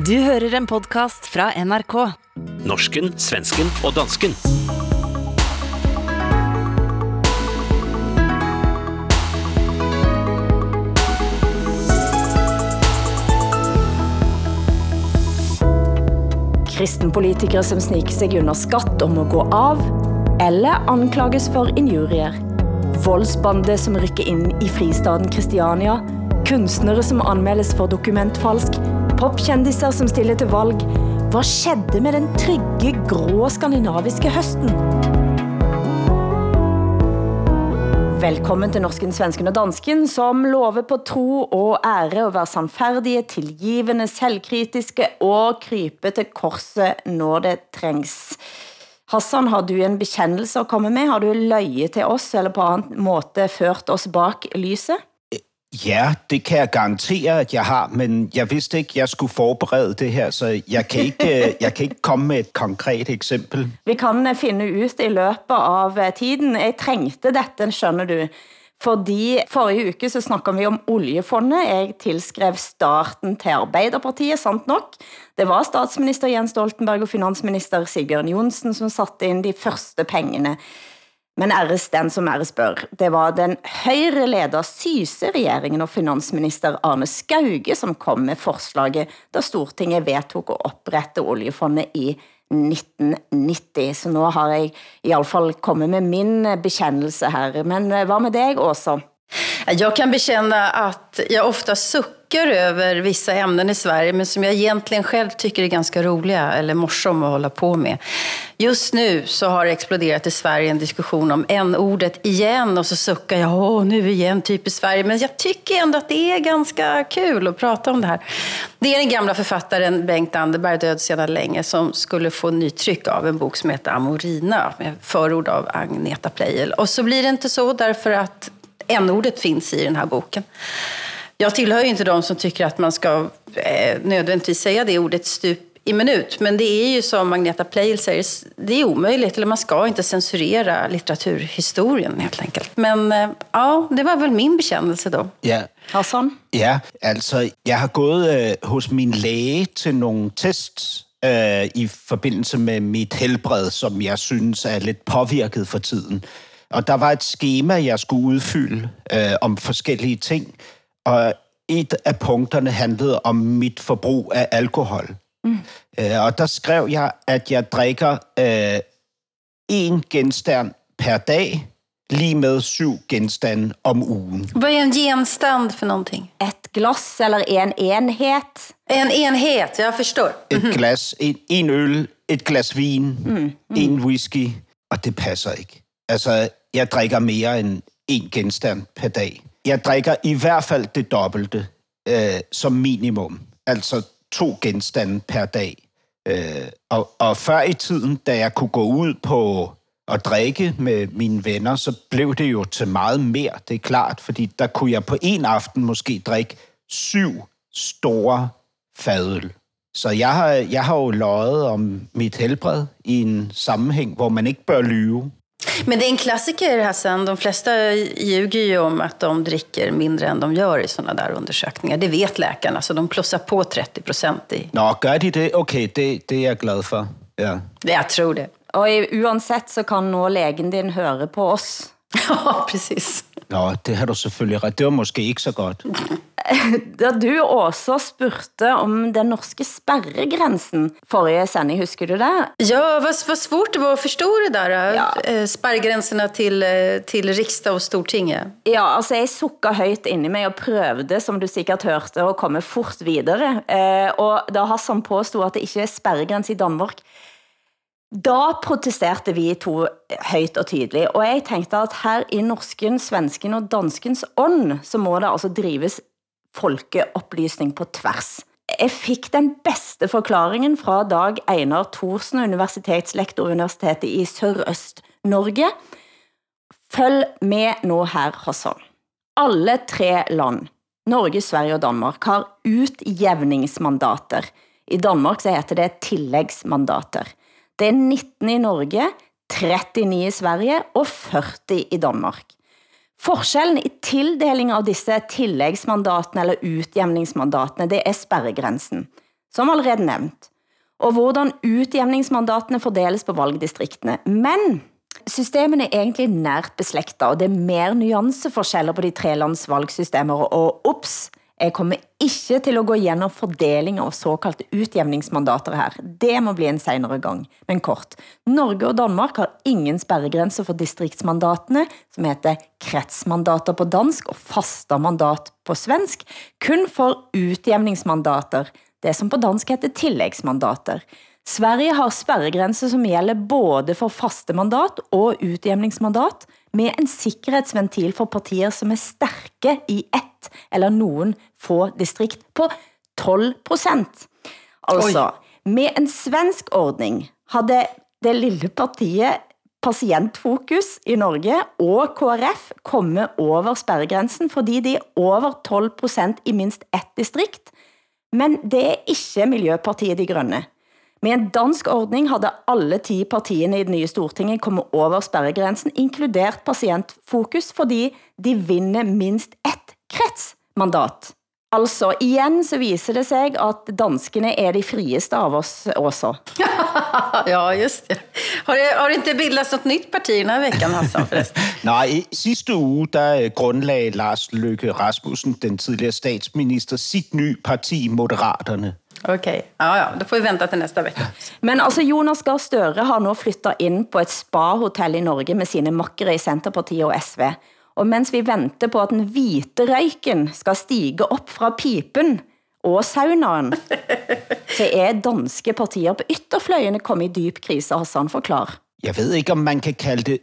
Du hører en podcast fra NRK. Norsken, svensken og dansken. Kristenpolitikere som sniker sig under skatt om at gå av, eller anklages for injurier. Voldsbande som rykker ind i fristaden Christiania, kunstnere som anmeldes for dokumentfalsk, popkjendiser som stiller til valg. Hvad skedde med den trygge, grå skandinaviske høsten? Velkommen til Norsken, Svensken og Dansken, som lover på tro og ære at være sandfærdige, tilgivende, selvkritiske og krype til korset, når det trængs. Hassan, har du en bekendelse at komme med? Har du løjet til os, eller på anden måde ført os bak lyset? Ja, det kan jeg garantere, at jeg har, men jeg vidste ikke, at jeg skulle forberede det her, så jeg kan ikke, øh, jeg kan ikke komme med et konkret eksempel. Vi kan finde ud i løbet av øh, tiden. Jeg trængte dette, skjønner du. Fordi forrige uke så snakker vi om oljefondet. Jeg tilskrev starten til Arbeiderpartiet, sant nok. Det var statsminister Jens Stoltenberg og finansminister Sigbjørn Jonsen, som satte ind de første pengene. Men æres den som æres bør. Det var den højre leder Syse-regeringen og finansminister Arne Skauge, som kom med forslaget, da Stortinget vedtog at oprette oljefondet i 1990. Så nu har jeg i alle fall kommet med min bekendelse her. Men eh, hvad med dig, Åsa? Jag kan bekänna att jag ofta suckar över vissa ämnen i Sverige men som jag egentligen själv tycker är ganska roliga eller morsom att hålla på med. Just nu så har det exploderat i Sverige en diskussion om n-ordet igen och så suckar jag, åh nu igen, typiskt Sverige. Men jag tycker ändå att det är ganska kul att prata om det här. Det är den gamla författaren Bengt Anderberg, död sedan länge, som skulle få nytryck av en bok som heter Amorina med förord av Agneta Pleijel. Och så blir det inte så därför att n-ordet finns i den här boken. Jag tillhör ju inte de som tycker att man ska eh, nödvändigtvis säga det ordet stup i minut. Men det är ju som Agneta Pleijel säger, det är omöjligt, eller man ska inte censurera litteraturhistorien helt enkelt. Men eh, ja, det var väl min bekännelse då. Ja, Hassan? ja altså, jeg har gået øh, hos min læge til nogle tests øh, i forbindelse med mit helbred, som jeg synes er lidt påvirket for tiden. Og der var et schema, jeg skulle udfylde øh, om forskellige ting, og et af punkterne handlede om mit forbrug af alkohol. Mm. Øh, og der skrev jeg, at jeg drikker øh, en genstand per dag, lige med syv genstande om ugen. Vad är en genstand för någonting? Et glas eller en enhet? En enhet, jag förstår. Et glas, en, en øl, et glas vin, mm. Mm. en whisky, og det passer ikke. Altså, jeg drikker mere end en genstand per dag. Jeg drikker i hvert fald det dobbelte øh, som minimum. Altså to genstande per dag. Øh, og, og før i tiden, da jeg kunne gå ud på at drikke med mine venner, så blev det jo til meget mere, det er klart, fordi der kunne jeg på en aften måske drikke syv store fadøl. Så jeg har, jeg har jo løjet om mit helbred i en sammenhæng, hvor man ikke bør lyve. Men det är en klassiker Hassan. De flesta ljuger ju om att de dricker mindre än de gör i sådana där undersökningar. Det vet läkarna, så de plussar på 30 procent i. Nå, gør de det? Okay, det, det er jeg glad for. Ja. Jag tror det. Og i- uansett så kan nå lægen din høre på os. Ja, precis. Nå, det har du selvfølgelig ret. Det var måske ikke så godt. Da du også spurgte om den norske sperregrænsen forrige sending, husker du det? Ja, vad, vad svårt det var att förstå det där. Ja. Ja. Spärrgränserna till, eh, till riksdag och stortinget. Ja, altså jeg sukket højt inde i mig og prøvede, som du sikkert hørte, at komme fort videre. Eh, og da Hassan påstod, at det ikke er sperregrænse i Danmark, da protesterte vi to højt og tydeligt. Og jeg tænkte at her i norsken, svensken og danskens ånd, så må det altså drives folkeoplysning på tværs. Jeg fik den bedste forklaringen fra Dag Einar Thorsen, universitetslektor Universitetet i Sørøst-Norge. Følg med nu her, Hassan. Alle tre land, Norge, Sverige og Danmark, har utjævningsmandater. I Danmark så heter det tillægsmandater. Det er 19 i Norge, 39 i Sverige og 40 i Danmark. Forskellen i tildeling av disse tillægsmandatene eller utjævningsmandatene, det er sperregrensen, som allerede nævnt, og hvordan utjævningsmandatene fordeles på valgdistriktene. Men Systemene er egentlig nært beslægtet, og det er mer nuanceforskjeller på de tre lands valgsystemer, og ups, jeg kommer ikke til at gå igennem fordeling av såkaldte utjævningsmandater her. Det må bli en senere gang. Men kort. Norge og Danmark har ingen spærregrænser for distriktsmandatene, som heter kretsmandater på dansk og fasta mandat på svensk, kun for utjævningsmandater, det som på dansk heter tillægsmandater. Sverige har spærregrænser som gælder både for faste mandat og utjævningsmandat, med en sikkerhedsventil for partier som er stærke i ett eller nogen få distrikt på 12 procent. Altså, Oi. med en svensk ordning havde det lille partiet Patientfokus i Norge og KRF komme over spærregrænsen, fordi de er over 12 procent i mindst ett distrikt. Men det er ikke Miljøpartiet De Grønne. Med en dansk ordning havde alle 10 partierne i det nye Stortinget kommet over spærregrænsen, inkludert patientfokus, fordi de vinner mindst ett kretsmandat. Altså, igen så viser det sig, at danskene er de frieste av oss også. ja, just det. Har det, har det inte bildats något nytt parti den här veckan, Hassan, forresten? Nej, sidste uge, der grundlagde Lars Løkke Rasmussen, den tidligere statsminister, sit nye parti, Moderaterne. Okej, okay. ja, ja, då får vi vänta till nästa vecka. Men altså, Jonas Gahr Støre har nu flyttet ind på et spa-hotell i Norge med sine makkere i Centerpartiet og SV. Og mens vi venter på at den hvite røyken skal stige op fra pipen og saunaen, så er danske partier på ytterfløjene kommet i dyb krise, Hassan forklar. Jeg ved ikke, om man kan kalde det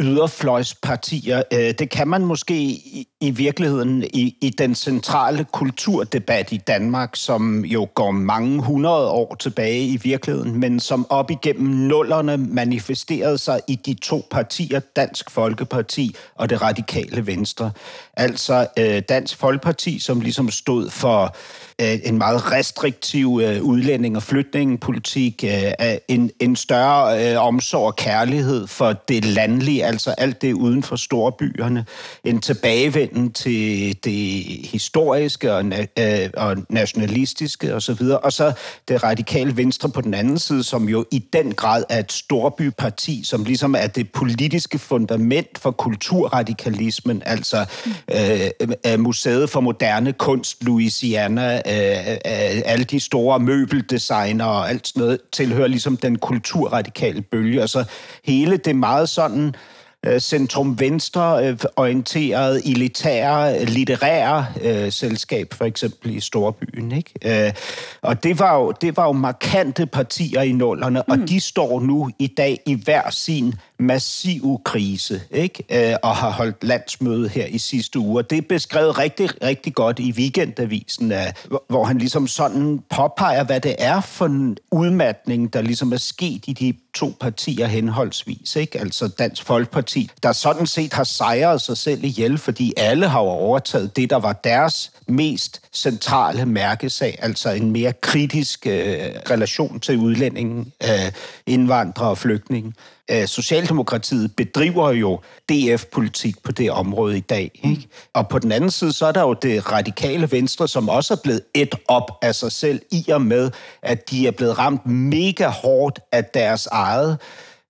yderfløjspartier. Øh, det kan man måske i, i virkeligheden i, i den centrale kulturdebat i Danmark, som jo går mange hundrede år tilbage i virkeligheden, men som op igennem nullerne manifesterede sig i de to partier, Dansk Folkeparti og det radikale Venstre. Altså øh, Dansk Folkeparti, som ligesom stod for øh, en meget restriktiv udlænding- og flytningepolitik, en, en større omsorg og kærlighed for det landlige, altså alt det uden for storbyerne, en tilbagevenden til det historiske og, na- øh, og nationalistiske osv., og, og så det radikale venstre på den anden side, som jo i den grad er et storbyparti, som ligesom er det politiske fundament for kulturradikalismen, altså øh, øh Museet for Moderne Kunst, Louisiana, øh, øh, alle de store møbeldesigner og alt sådan noget, tilhører ligesom den kulturradikale bølge, og så hele det meget sådan Øh, centrum-venstre øh, orienteret elitære litterære øh, selskab, for eksempel i Storbyen. Ikke? Øh, og det var, jo, det var jo markante partier i nullerne, mm. og de står nu i dag i hver sin massiv krise, ikke? Øh, og har holdt landsmøde her i sidste uge. Det er beskrevet rigtig, rigtig godt i weekendavisen, øh, hvor han ligesom sådan påpeger, hvad det er for en udmatning, der ligesom er sket i de to partier henholdsvis. Ikke? Altså Dansk Folkeparti, der sådan set har sejret sig selv ihjel, fordi alle har overtaget det, der var deres mest centrale mærkesag, altså en mere kritisk øh, relation til udlændingen, øh, indvandrere og flygtninge. Øh, Socialdemokratiet bedriver jo DF-politik på det område i dag. Ikke? Og på den anden side, så er der jo det radikale venstre, som også er blevet et op af sig selv, i og med, at de er blevet ramt mega hårdt af deres eget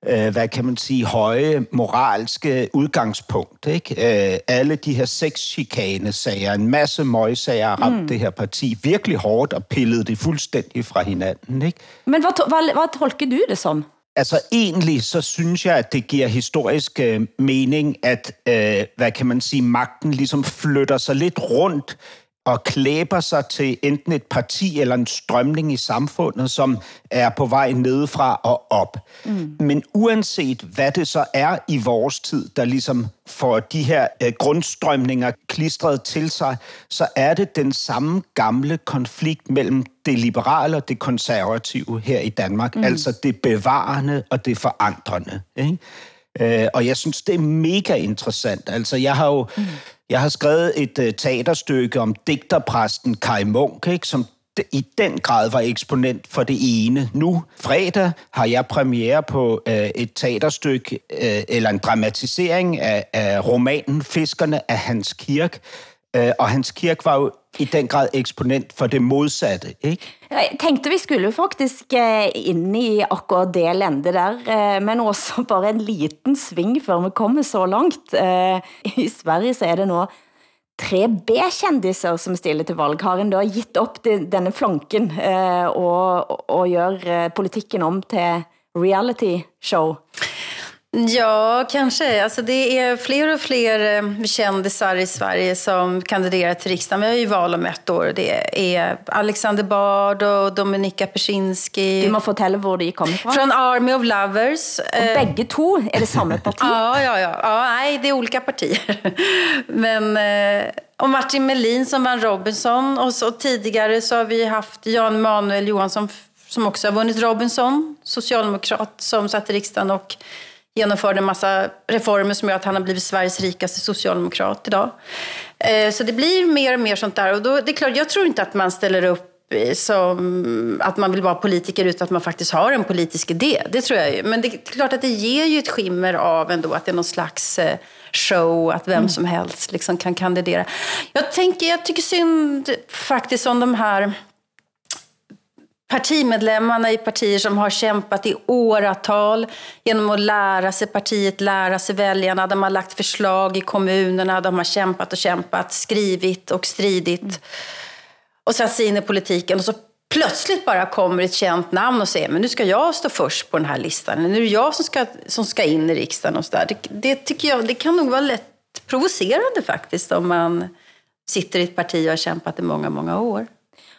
øh, hvad kan man sige, høje moralske udgangspunkt. Ikke? Øh, alle de her sexchikane-sager, en masse møgsager har ramt mm. det her parti virkelig hårdt og pillet det fuldstændig fra hinanden. Ikke? Men hvad, hvad, hvad tolker du det som? Altså egentlig så synes jeg, at det giver historisk øh, mening, at, øh, hvad kan man sige, magten ligesom flytter sig lidt rundt og klæber sig til enten et parti eller en strømning i samfundet, som er på vej nedefra og op. Mm. Men uanset hvad det så er i vores tid, der ligesom får de her øh, grundstrømninger klistret til sig, så er det den samme gamle konflikt mellem det liberale og det konservative her i Danmark. Mm. Altså det bevarende og det forandrende. Ikke? Øh, og jeg synes, det er mega interessant. Altså, jeg har jo mm jeg har skrevet et øh, teaterstykke om digterpræsten Kai Munk, ikke, som i den grad var eksponent for det ene. Nu, fredag, har jeg premiere på øh, et teaterstykke, øh, eller en dramatisering af, af romanen Fiskerne af Hans Kirk. Øh, og Hans Kirk var jo i den grad eksponent for det modsatte, ikke? Jeg tænkte, vi skulle faktisk eh, ind i akkurat det lende der, eh, men også bare en liten sving før vi kommer så langt. Eh, I Sverige så er det nu tre B-kendiser, som stiller til valg. Har en da gitt op denne flanken og, og gør politikken om til reality show? Ja, kanske. Alltså det är fler och fler eh, kändisar i Sverige som kandiderar till riksdagen. Vi har ju val om ett år. Det är Alexander Bard och Dominika Persinski. Du må fortælle hvor de kommer fra. Från Army of Lovers. Och bägge två är det samma parti? ja, ja, ja, ja. Nej, det är olika partier. Men, eh, och Martin Melin som vann Robinson. Och så tidigare så har vi haft Jan Manuel Johansson som också har vunnit Robinson. Socialdemokrat som satt i riksdagen och genomförde en massa reformer som gör att han har blivit Sveriges rikaste socialdemokrat idag. Eh, så det blir mer och mer sånt där. Och då, det är klart, jag tror inte att man ställer upp som att man vill vara politiker utan att man faktiskt har en politisk idé. Det tror jag ju. Men det är klart att det ger ju ett skimmer av ändå att det är någon slags eh, show, att vem mm. som helst liksom kan kandidera. Jag, tänker, jag tycker synd faktiskt om de här partimedlemmarna i partier som har kämpat i åratal genom att lära sig partiet, lära sig väljarna. De har lagt förslag i kommunerna, de har kämpat och kämpat, skrivit och stridit och satt sig in i politiken. Och så plötsligt bara kommer ett känt namn och säger men nu ska jag stå först på den här listan. Nu är det jag som ska, som ska in i riksdagen. Och så där. Det, det, tycker jag, det kan nog vara lätt provocerande faktiskt om man sitter i ett parti och har kämpat i många, många år.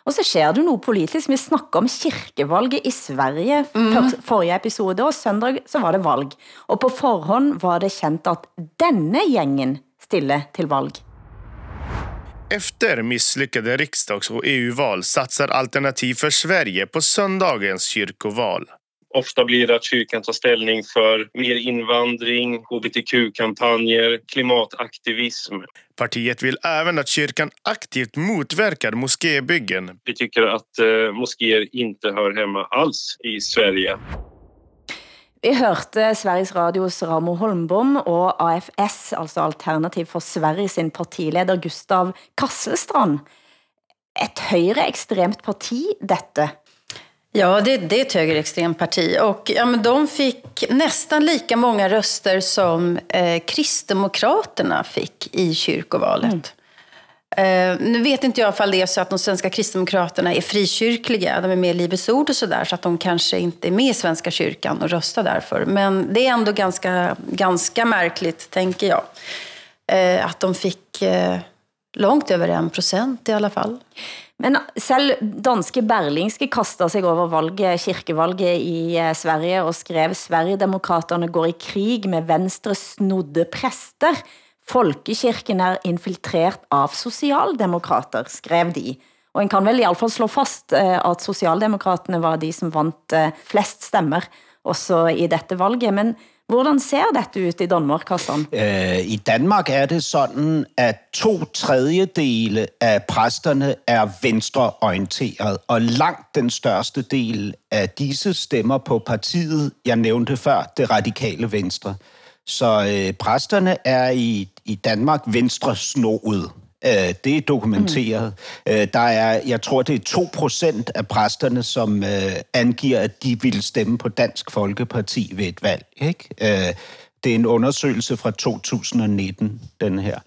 Og så sker det noget politisk. Vi snakker om kirkevalget i Sverige mm. forrige episode, og søndag så var det valg. Og på forhånd var det kendt at denne gängen stille til valg. Efter misslyckade riksdags- och EU-val satsar Alternativ för Sverige på söndagens kyrkoval. Ofta blir det att kyrkan tar ställning för mer invandring, hbtq-kampanjer, klimataktivism. Partiet vill även att kyrkan aktivt motverkar moskébyggen. Vi tycker att eh, moskéer inte hör hemma alls i Sverige. Vi hørte Sveriges Radios Ramo Holmbom og AFS, altså Alternativ for Sverige sin partileder Gustav Kasselstrand. Et højre ekstremt parti, dette. Ja, det, det är ett högerextremt parti. Och, ja, men de fick nästan lika många röster som eh, Kristdemokraterna fick i kyrkovalet. Mm. Uh, nu vet inte jag ifall det är så att de svenska kristdemokraterna är frikyrkliga, de är med i Livets Ord och sådär, så att de kanske inte är med i Svenska kyrkan och röstar därför. Men det är ändå ganska, ganska märkligt, tänker jag, uh, att de fick uh, långt över en procent i alla fall. Men selv danske Berlingske kastede sig over valget, kirkevalget i eh, Sverige og skrev Sverigedemokraterne går i krig med venstre snodde præster. Folkekirken er infiltreret av socialdemokrater, skrev de. Og en kan vel i alle fall slå fast eh, at socialdemokraterne var de som vant eh, flest stemmer også i dette valget. Men Hvordan ser dette ut i Danmark, Hassan? Øh, I Danmark er det sådan, at to tredjedele af præsterne er venstreorienteret, og langt den største del af disse stemmer på partiet, jeg nævnte før, det radikale venstre. Så øh, præsterne er i, i Danmark venstre snoet. Øh, det er dokumenteret. Mm. Øh, der er, jeg tror, det er 2 procent af præsterne, som øh, angiver, at de vil stemme på Dansk Folkeparti ved et valg. Ikke? det er en undersøgelse fra 2019, den her.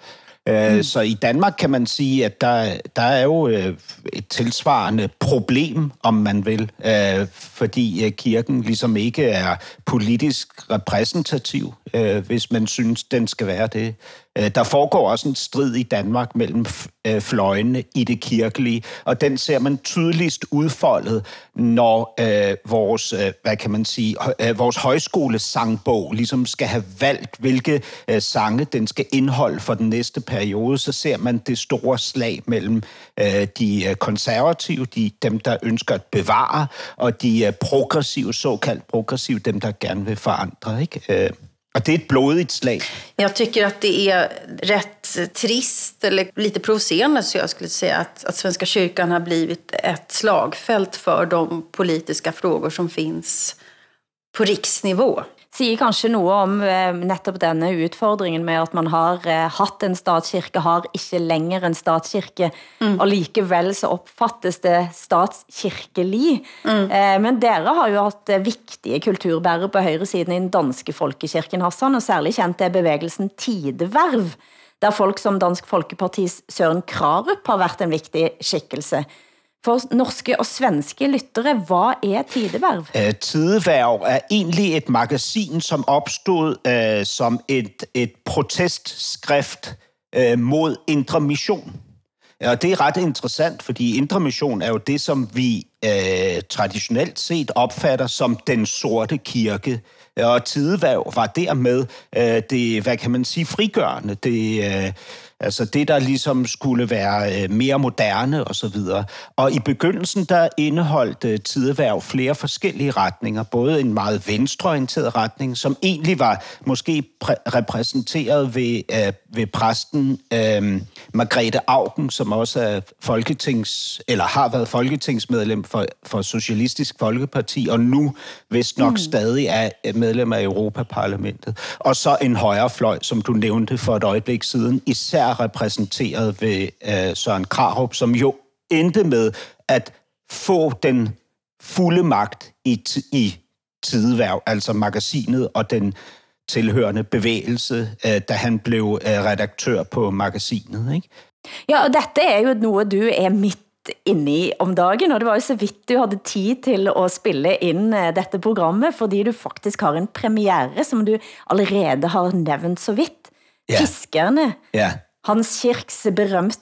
Mm. Så i Danmark kan man sige, at der, der er jo et tilsvarende problem, om man vil, fordi kirken ligesom ikke er politisk repræsentativ, hvis man synes, den skal være det. Øh, der foregår også en strid i Danmark mellem øh, fløjene i det kirkelige, og den ser man tydeligst udfoldet, når øh, vores, øh, hvad kan man sige, øh, vores højskolesangbog ligesom skal have valgt, hvilke øh, sange den skal indeholde for den næste periode, så ser man det store slag mellem øh, de øh, konservative, de, dem der ønsker at bevare, og de øh, progressive, såkaldt progressive, dem der gerne vil forandre. Ikke? Øh, Att det är ett blodigt slag. Jag tycker att det är rätt trist, eller lite provocerande så jag skulle säga, att, att Svenska kyrkan har blivit ett slagfält för de politiska frågor som finns på riksnivå. Siger kanskje noget om eh, netop denne udfordringen med, at man har eh, haft en statskirke, har ikke længere en statskirke, mm. og likevel så opfattes det statskirkelig. Mm. Eh, men dere har jo haft vigtige kulturbærere på højre siden i den danske folkekirken, Hassan, og særligt kendt er bevægelsen Tideverv, der folk som Dansk Folkepartis Søren Krarup har været en vigtig skikkelse. For norske og svenske lyttere, hvad er Tideværv? Uh, eh, Tideverv er egentlig et magasin, som opstod uh, som et, et protestskrift uh, mod Indre Mission. Og det er ret interessant, fordi Indre Mission er jo det, som vi uh, traditionelt set opfatter som den sorte kirke. Og tideværv var dermed uh, det, hvad kan man sige, frigørende. Det, uh, Altså det, der ligesom skulle være øh, mere moderne og så videre. Og i begyndelsen, der indeholdt øh, tideværv flere forskellige retninger. Både en meget venstreorienteret retning, som egentlig var måske repræsenteret ved, øh, ved præsten øh, Margrethe Augen, som også er folketings, eller har været folketingsmedlem for, for Socialistisk Folkeparti, og nu vist nok mm. stadig er medlem af Europaparlamentet. Og så en højrefløj, som du nævnte for et øjeblik siden, især er repræsenteret ved uh, Søren Krarup, som jo endte med at få den fulde magt i, i tideværv, altså magasinet og den tilhørende bevægelse, uh, da han blev uh, redaktør på magasinet. Ikke? Ja, og dette er jo noget, du er midt inde i om dagen, og det var jo så vidt du havde tid til at spille ind dette programmet, fordi du faktisk har en premiere, som du allerede har nævnt så vidt. Ja. Fiskerne. Ja. Hans Kirks berømte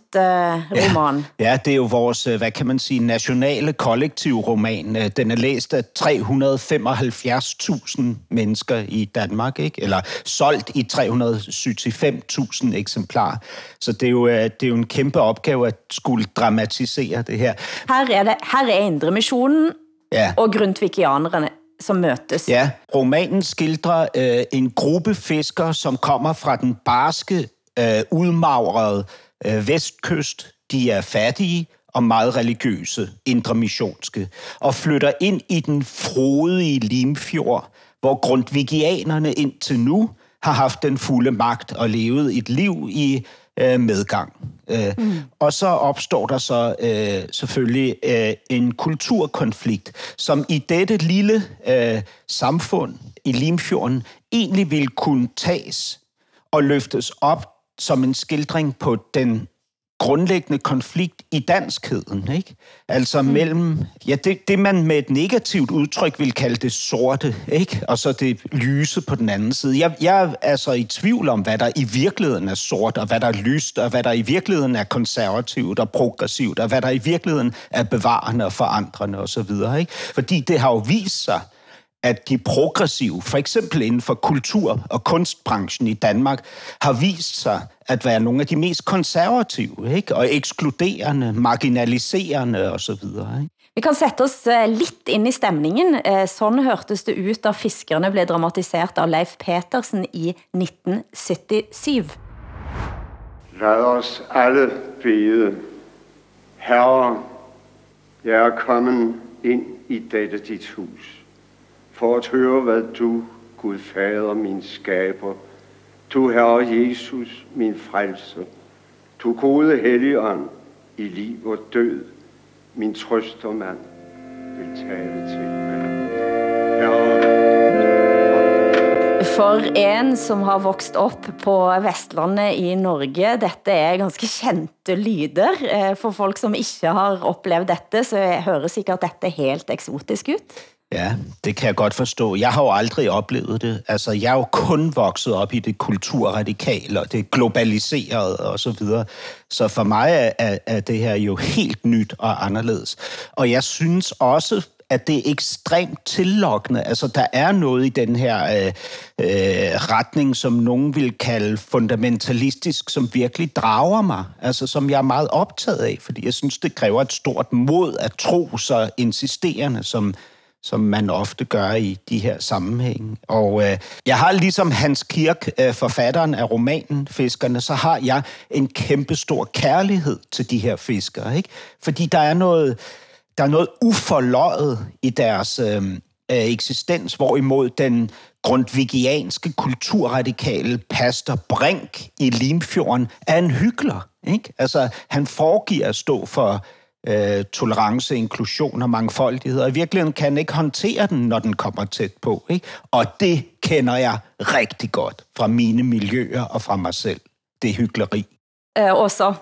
roman. Ja, ja, det er jo vores, øh, hvad kan man sige, nationale kollektiv roman. Øh, den er læst af 375.000 mennesker i Danmark, ikke? eller solgt i 375.000 eksemplarer. Så det er, jo, øh, det er jo en kæmpe opgave at skulle dramatisere det her. Her er, det, her er Indre Missionen ja. og Grundtvigianerne som møtes. Ja, romanen skildrer øh, en gruppe fiskere, som kommer fra den barske øh, udmagrede øh, vestkyst. De er fattige og meget religiøse, indremissionske, og flytter ind i den frodige Limfjord, hvor grundvigianerne indtil nu har haft den fulde magt og levet et liv i øh, medgang. Øh, mm. Og så opstår der så øh, selvfølgelig øh, en kulturkonflikt, som i dette lille øh, samfund i Limfjorden egentlig vil kunne tages og løftes op som en skildring på den grundlæggende konflikt i danskheden, ikke? Altså mm. mellem, ja, det, det man med et negativt udtryk vil kalde det sorte, ikke? Og så det lyse på den anden side. Jeg, jeg er altså i tvivl om, hvad der i virkeligheden er sort, og hvad der er lyst, og hvad der i virkeligheden er konservativt og progressivt, og hvad der i virkeligheden er bevarende og forandrende osv., ikke? Fordi det har jo vist sig, at de progressive, for eksempel inden for kultur- og kunstbranchen i Danmark, har vist sig at være nogle af de mest konservative, ikke? og ekskluderende, marginaliserende osv. Ikke? Vi kan sætte os eh, lidt ind i stemningen. Eh, sådan hørtes det ud, da Fiskerne blev dramatiseret af Leif Petersen i 1977. Lad os alle bede. Herre, jeg er kommet ind i dette dit hus for at høre, hvad du, Gud Fader, min skaber, du Herre Jesus, min frelser, du gode Helligånd i liv og død, min trøstermand, vil tale til mig. Herre, for en som har vokst op på Vestlandet i Norge, dette er ganske kendte lyder. Eh, for folk som ikke har oplevet dette, så høres sikkert dette helt eksotisk ut. Ja, det kan jeg godt forstå. Jeg har jo aldrig oplevet det. Altså, jeg er jo kun vokset op i det kulturradikale og det globaliserede og så videre. Så for mig er, er det her jo helt nyt og anderledes. Og jeg synes også, at det er ekstremt tillokkende. Altså, der er noget i den her øh, øh, retning, som nogen vil kalde fundamentalistisk, som virkelig drager mig. Altså, som jeg er meget optaget af, fordi jeg synes, det kræver et stort mod at tro så insisterende, som som man ofte gør i de her sammenhænge. Og øh, jeg har ligesom Hans Kirk, øh, forfatteren af romanen Fiskerne, så har jeg en kæmpe stor kærlighed til de her fiskere. Ikke? Fordi der er noget, der er noget uforløjet i deres, øh, øh eksistens, hvorimod den grundvigianske kulturradikale pastor Brink i Limfjorden er en hyggelig. Ikke? Altså, han foregiver at stå for øh, tolerance, inklusion og mangfoldighed, og i virkeligheden kan ikke håndtere den, når den kommer tæt på. Ikke? Og det kender jeg rigtig godt fra mine miljøer og fra mig selv. Det er hyggeleri. Eh, Åsa,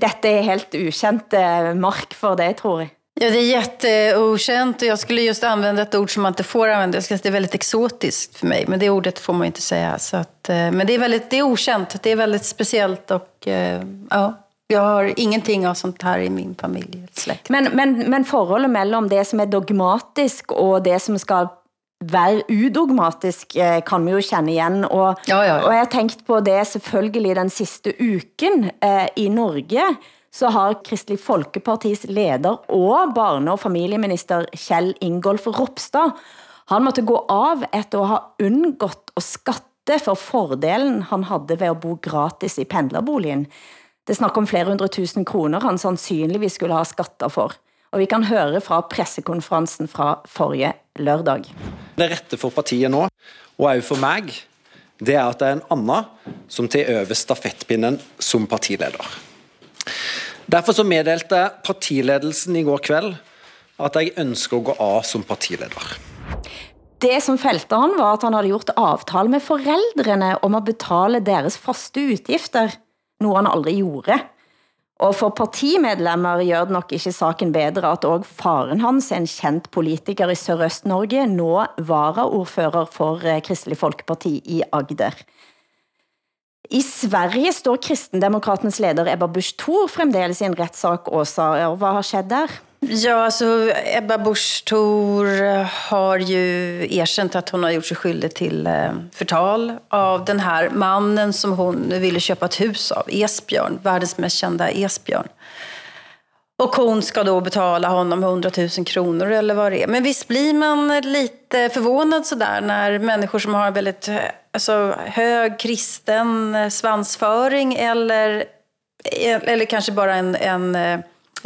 dette er helt ukendt eh, mark for dig, tror jeg. Ja, det är jätteokänt och jag skulle just använda ett ord som man inte får använda. Jag skulle säga det är väldigt exotiskt för mig, men det ordet får man inte säga. Så att, eh, men det är, väldigt, det är okänt, det är väldigt speciellt och eh, ja, jag har ingenting av sånt här i min familj. Släkt. Men, men, men forholdet mellem det som er dogmatisk og det som skal være udogmatisk, eh, kan vi jo kende igen. Og, Ja, ja, ja. og jeg har tænkt på det selvfølgelig den sidste uken eh, i Norge, så har Kristelig Folkepartis leder og barne- og familieminister Kjell Ingolf Ropstad, han måtte gå av efter at ha undgått at skatte for fordelen han havde ved at bo gratis i pendlerboligen. Det snakker om flere hundre tusind kroner han sandsynligvis skulle ha skattet for. Og vi kan høre fra pressekonferensen fra forrige lørdag. Det rette for partiet nå, og også for meg, det er at det er en Anna som tar over stafettpinnen som partileder. Derfor så meddelte partiledelsen i går kveld at jeg ønsker å gå av som partileder. Det som fældte han var, at han havde gjort aftale med forældrene om at betale deres faste utgifter, noget han aldrig gjorde. Og for partimedlemmer gør det nok ikke saken bedre, at også faren hans, en kendt politiker i Sørøst-Norge, nå varaordfører for eh, Kristelig Folkeparti i Agder. I Sverige står kristendemokratens leder Ebba Busch Thor fremdeles i en rettssak, Åsa. Og Hvad har skett der? Ja, alltså Ebba Busch Thor har ju erkänt att hon har gjort sig skyldig till eh, förtal av den här mannen som hon ville köpa ett hus av, Esbjörn, världens mest kända Esbjörn. Och hon ska då betala honom 100 000 kronor eller vad det är. Men visst blir man lite förvånad sådär när människor som har väldigt eh, alltså, hög kristen eh, svansföring eller, eller kanske bara en, en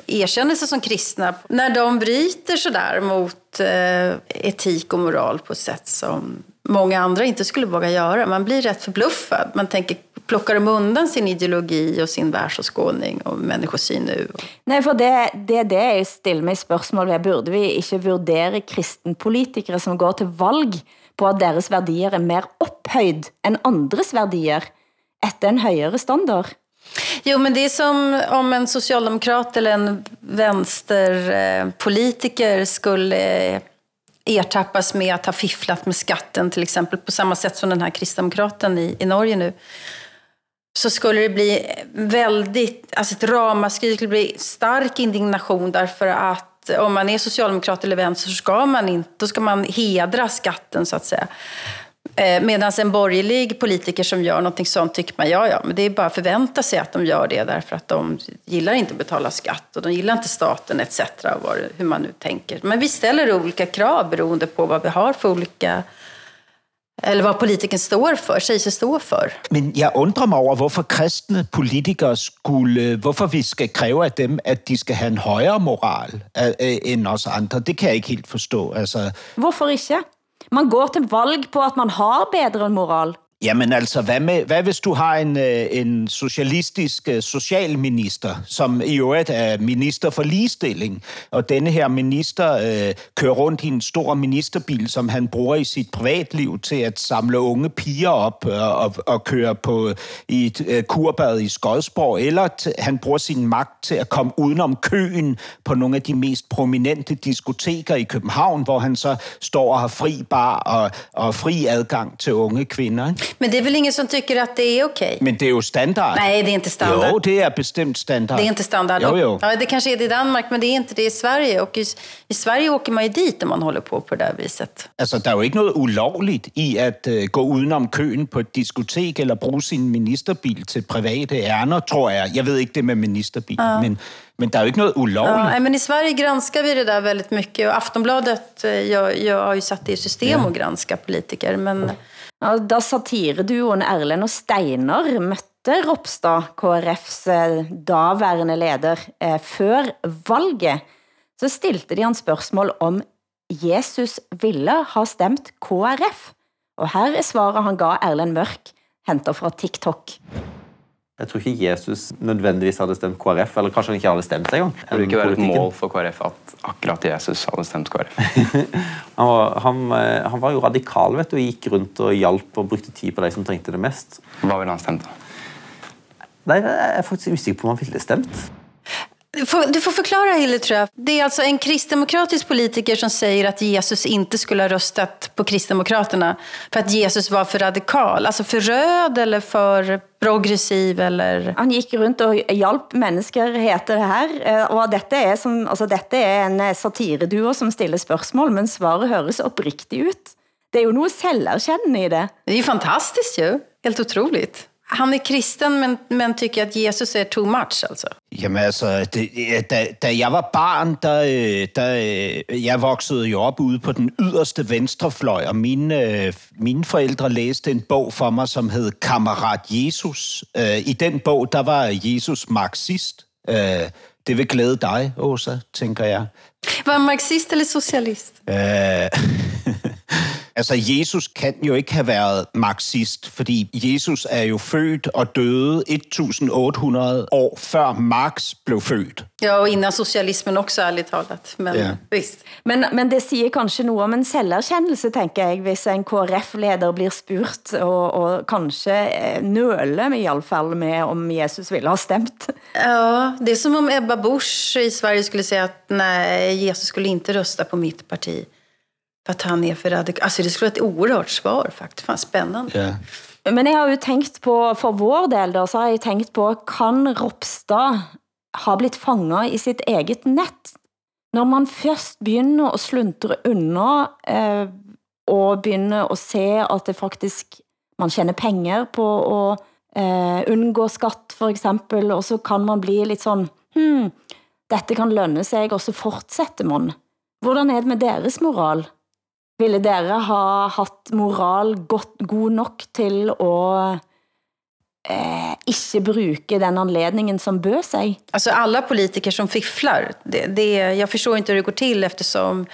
erkänner erkännelse som kristna, när de bryter sådär mot eh, etik och moral på ett sätt som många andra inte skulle våga göra. Man blir rätt förbluffad. Man tänker, plockar de undan sin ideologi och sin världsåskådning och människosyn nu? Nej, för det, det, det är ju stille mig spørgsmål ved. Burde vi värdera vurdere kristenpolitikere, som går till valg på att deras värderingar är mer upphöjd än andres värderingar efter en högre standard? Jo, men det är som om en socialdemokrat eller en vänsterpolitiker skulle eh, ertappas med att ha fifflat med skatten till exempel, på samma sätt som den här kristdemokraten i, i Norge nu. Så skulle det bli väldigt, alltså ett ramaskri, det skulle bli stark indignation därför att om man är socialdemokrat eller vänster så ska man inte, då ska man hedra skatten så att säga. Medan en borgerlig politiker som gör någonting sånt tycker man, ja ja, men det är bara att förvänta sig att de gör det därför att de gillar inte att betala skatt och de gillar inte staten etc. vad, hur man nu tänker. Men vi ställer olika krav beroende på vad vi har för olika, eller vad politiken står för, säger sig stå för. Men jeg undrer mig over, hvorfor kristne politikere skulle, hvorfor vi skal kræve af dem, at de skal have en højere moral øh, øh, end os andre. Det kan jeg ikke helt forstå. Altså, Hvorfor ikke? Man går til valg på, at man har bedre moral. Jamen altså, hvad, med, hvad hvis du har en, øh, en socialistisk øh, socialminister, som i øvrigt er minister for ligestilling, og denne her minister øh, kører rundt i en stor ministerbil, som han bruger i sit privatliv til at samle unge piger op og, og, og køre på i et øh, kurbad i Skodsborg, eller t- han bruger sin magt til at komme udenom køen på nogle af de mest prominente diskoteker i København, hvor han så står og har fri bar og, og fri adgang til unge kvinder. Ikke? Men det är väl ingen som tycker att det är okej? Men det er jo standard. Nej, det är inte standard. Jo, det er bestemt standard. Det är inte standard. Jo, jo. Ja, det kanske är det i Danmark, men det är inte det i Sverige. Och i, i Sverige åker man ju dit om man håller på på det här viset. Altså, der er jo ikke noget ulovligt i at øh, gå udenom køen på et diskotek eller bruge sin ministerbil til private ærner, tror jeg. Jeg ved ikke det med ministerbil, ja. men, men der er jo ikke noget Ja, ulovligt. nej, men I Sverige granskar vi det där väldigt mycket. Och Aftonbladet eh, jag, jag har ju satt det i system att granska politiker. Men Ja, da satireduoen Erlend og Steinar møtte Ropstad, KRF's eh, daværende leder, eh, før valget, så stilte de han spørgsmål om Jesus ville ha stemt KrF. Og her er svaret han gav Erlend Mørk, hentet fra TikTok. Jeg tror ikke Jesus nødvendigvis hadde stemt KrF, eller kanskje han ikke hadde stemt engang. Det burde ikke være et mål for KrF at akkurat Jesus hadde stemt KrF. han, var, han, eh, han, var, jo radikal vet du, og gikk rundt og hjalp og brukte tid på de som trengte det mest. Hva ville han stemt da? Nei, Jeg er faktisk usikker på om han ville stemt. Du får förklara Hille tror jag. Det är alltså en kristdemokratisk politiker som säger att Jesus inte skulle ha röstat på Kristdemokraterna för att Jesus var för radikal. Alltså för röd eller för progressiv eller... Han gick runt och hjalp mennesker, heter det her. Eh, og dette er, som, altså dette er en satireduo som stiller spørgsmål, men svaret høres oppriktig ut. Det er jo noget selverkendende i det. Det är ju fantastiskt ju. Helt otroligt. Han er kristen, men, men tycker at Jesus er too much, altså? Jamen altså, det, da, da jeg var barn, der, øh, der, øh, jeg voksede jo op ude på den yderste venstrefløj, og mine, øh, mine forældre læste en bog for mig, som hed Kammerat Jesus. I den bog, der var Jesus marxist. Det vil glæde dig, Åsa, tænker jeg. Var marxist eller socialist? Øh, Altså, Jesus kan jo ikke have været marxist, fordi Jesus er jo født og døde 1800 år før Marx blev født. Ja, og innan socialismen også, ærligt talat. Men, ja. visst. Men, men det siger kanskje noget om en selverkendelse, tænker jeg, hvis en KRF-leder blir spurt, og, og kanskje eh, nøle med i alle fall med, om Jesus ville ha stemt. Ja, det är som om Ebba Busch i Sverige skulle säga att nej, Jesus skulle inte rösta på mitt parti. För att han är för radikal. Alltså det skulle vara ett oerhört svar faktiskt. Fan, spännande. Yeah. Men jeg har jo tænkt på, for vår del da, så har jeg tænkt på, kan Ropstad ha blitt fanget i sitt eget net? Når man først begynder at sluntre under, eh, og begynder at se at det faktisk, man tjener penger på at eh, undgå skatt for eksempel, og så kan man bli lidt sådan, hmm, dette kan lønne sig, og så fortsætter man. Hvordan er det med deres moral? Ville dere ha haft moral godt, god nok til at eh, ikke bruke den anledningen som bød sig? Alltså alla politiker som fifflar, det, det, jag förstår inte hur det går till eftersom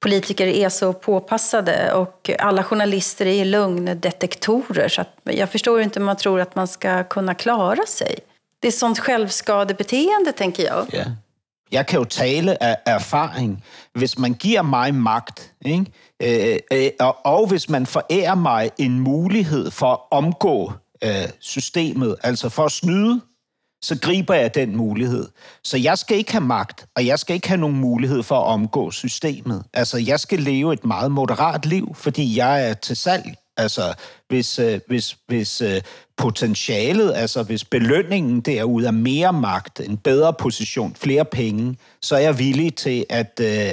politiker är så påpassade och alla journalister är lögndetektorer. Så att jag förstår inte om man tror att man ska kunna klara sig. Det är sånt självskadebeteende, tänker jag. Ja. Jeg kan jo tale af erfaring. Hvis man giver mig magt, ikke? Øh, øh, og, og hvis man forærer mig en mulighed for at omgå øh, systemet, altså for at snyde, så griber jeg den mulighed. Så jeg skal ikke have magt, og jeg skal ikke have nogen mulighed for at omgå systemet. Altså, jeg skal leve et meget moderat liv, fordi jeg er til salg. Altså, hvis, øh, hvis, hvis øh, potentialet, altså hvis belønningen derude er mere magt, en bedre position, flere penge, så er jeg villig til at, øh,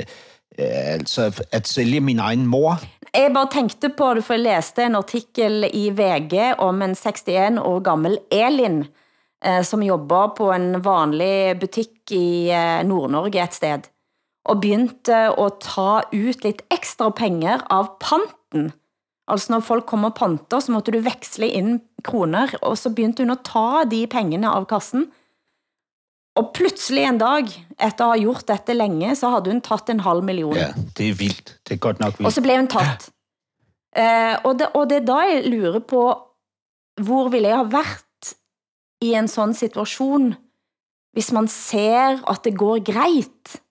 øh altså at sælge min egen mor. Jeg bare tænkte på det, for jeg læste en artikel i VG om en 61 år gammel Elin, eh, som jobber på en vanlig butik i eh, Nord-Norge et sted, og begyndte at ta ut lidt ekstra penger av panten. Altså når folk kommer panter, så måtte du veksle ind kroner, og så begyndte hun at ta de pengene av kassen, og pludselig en dag, efter at have gjort dette længe, så havde hun taget en halv million. Ja, det er vildt. Det er godt nok vildt. Og så blev hun taget. Uh, og, det, og det er da jeg lurer på, hvor ville jeg have været i en sådan situation, hvis man ser at det går grejt?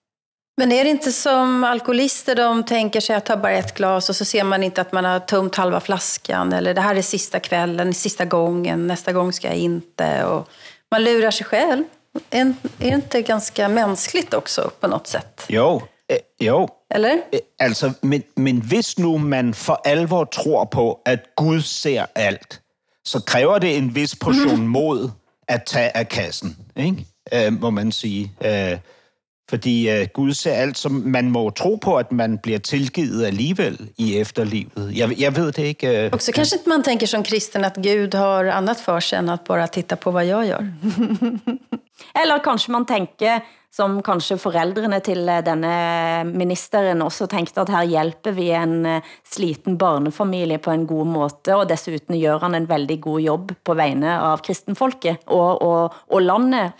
Men är det inte som alkoholister, de tänker sig att ta bara ett glas och så ser man inte att man har tömt halva flaskan eller det här är sista kvällen, sista gången, nästa gång ska jag inte. Och man lurar sig själv. Är, det inte ganska mänskligt också på något sätt? Jo, øh, jo. Eller? Øh, altså, men, men hvis nu man for alvor tror på, at Gud ser alt, så kræver det en vis portion mod at tage af kassen, ikke? Øh, må man sige. Øh, fordi øh, Gud ser alt, som man må tro på, at man bliver tilgivet alligevel i efterlivet. Jeg, jeg ved det ikke. Øh, Också kanske inte man tänker som kristen att Gud har annat för sig än att bara titta på vad jag gör. Eller kanskje man tænker, som kanskje forældrene til eh, denne ministeren også tænkte, at her hjælper vi en eh, sliten barnefamilie på en god måde, og desuden gør han en veldig god jobb på vegne av kristenfolket og, og, og landet.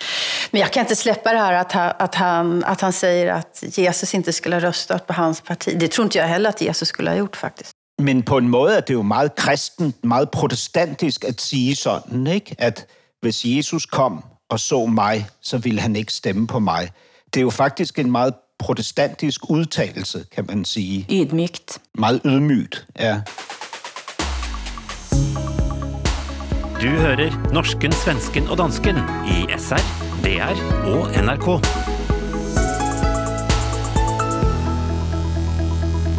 Men jag kan inte släppa det här att han, att, han, att han säger att Jesus inte skulle ha röstat på hans parti. Det tror inte jag heller, att Jesus skulle ha gjort faktiskt. Men på en måde er det jo meget kristent, meget protestantisk at sige sådan, ikke? at hvis Jesus kom og så mig, så ville han ikke stemme på mig. Det er jo faktisk en meget protestantisk udtalelse, kan man sige. Ydmygt. Meget ydmygt, ja. Du hører norsken, svensken og dansken i SR, DR og NRK.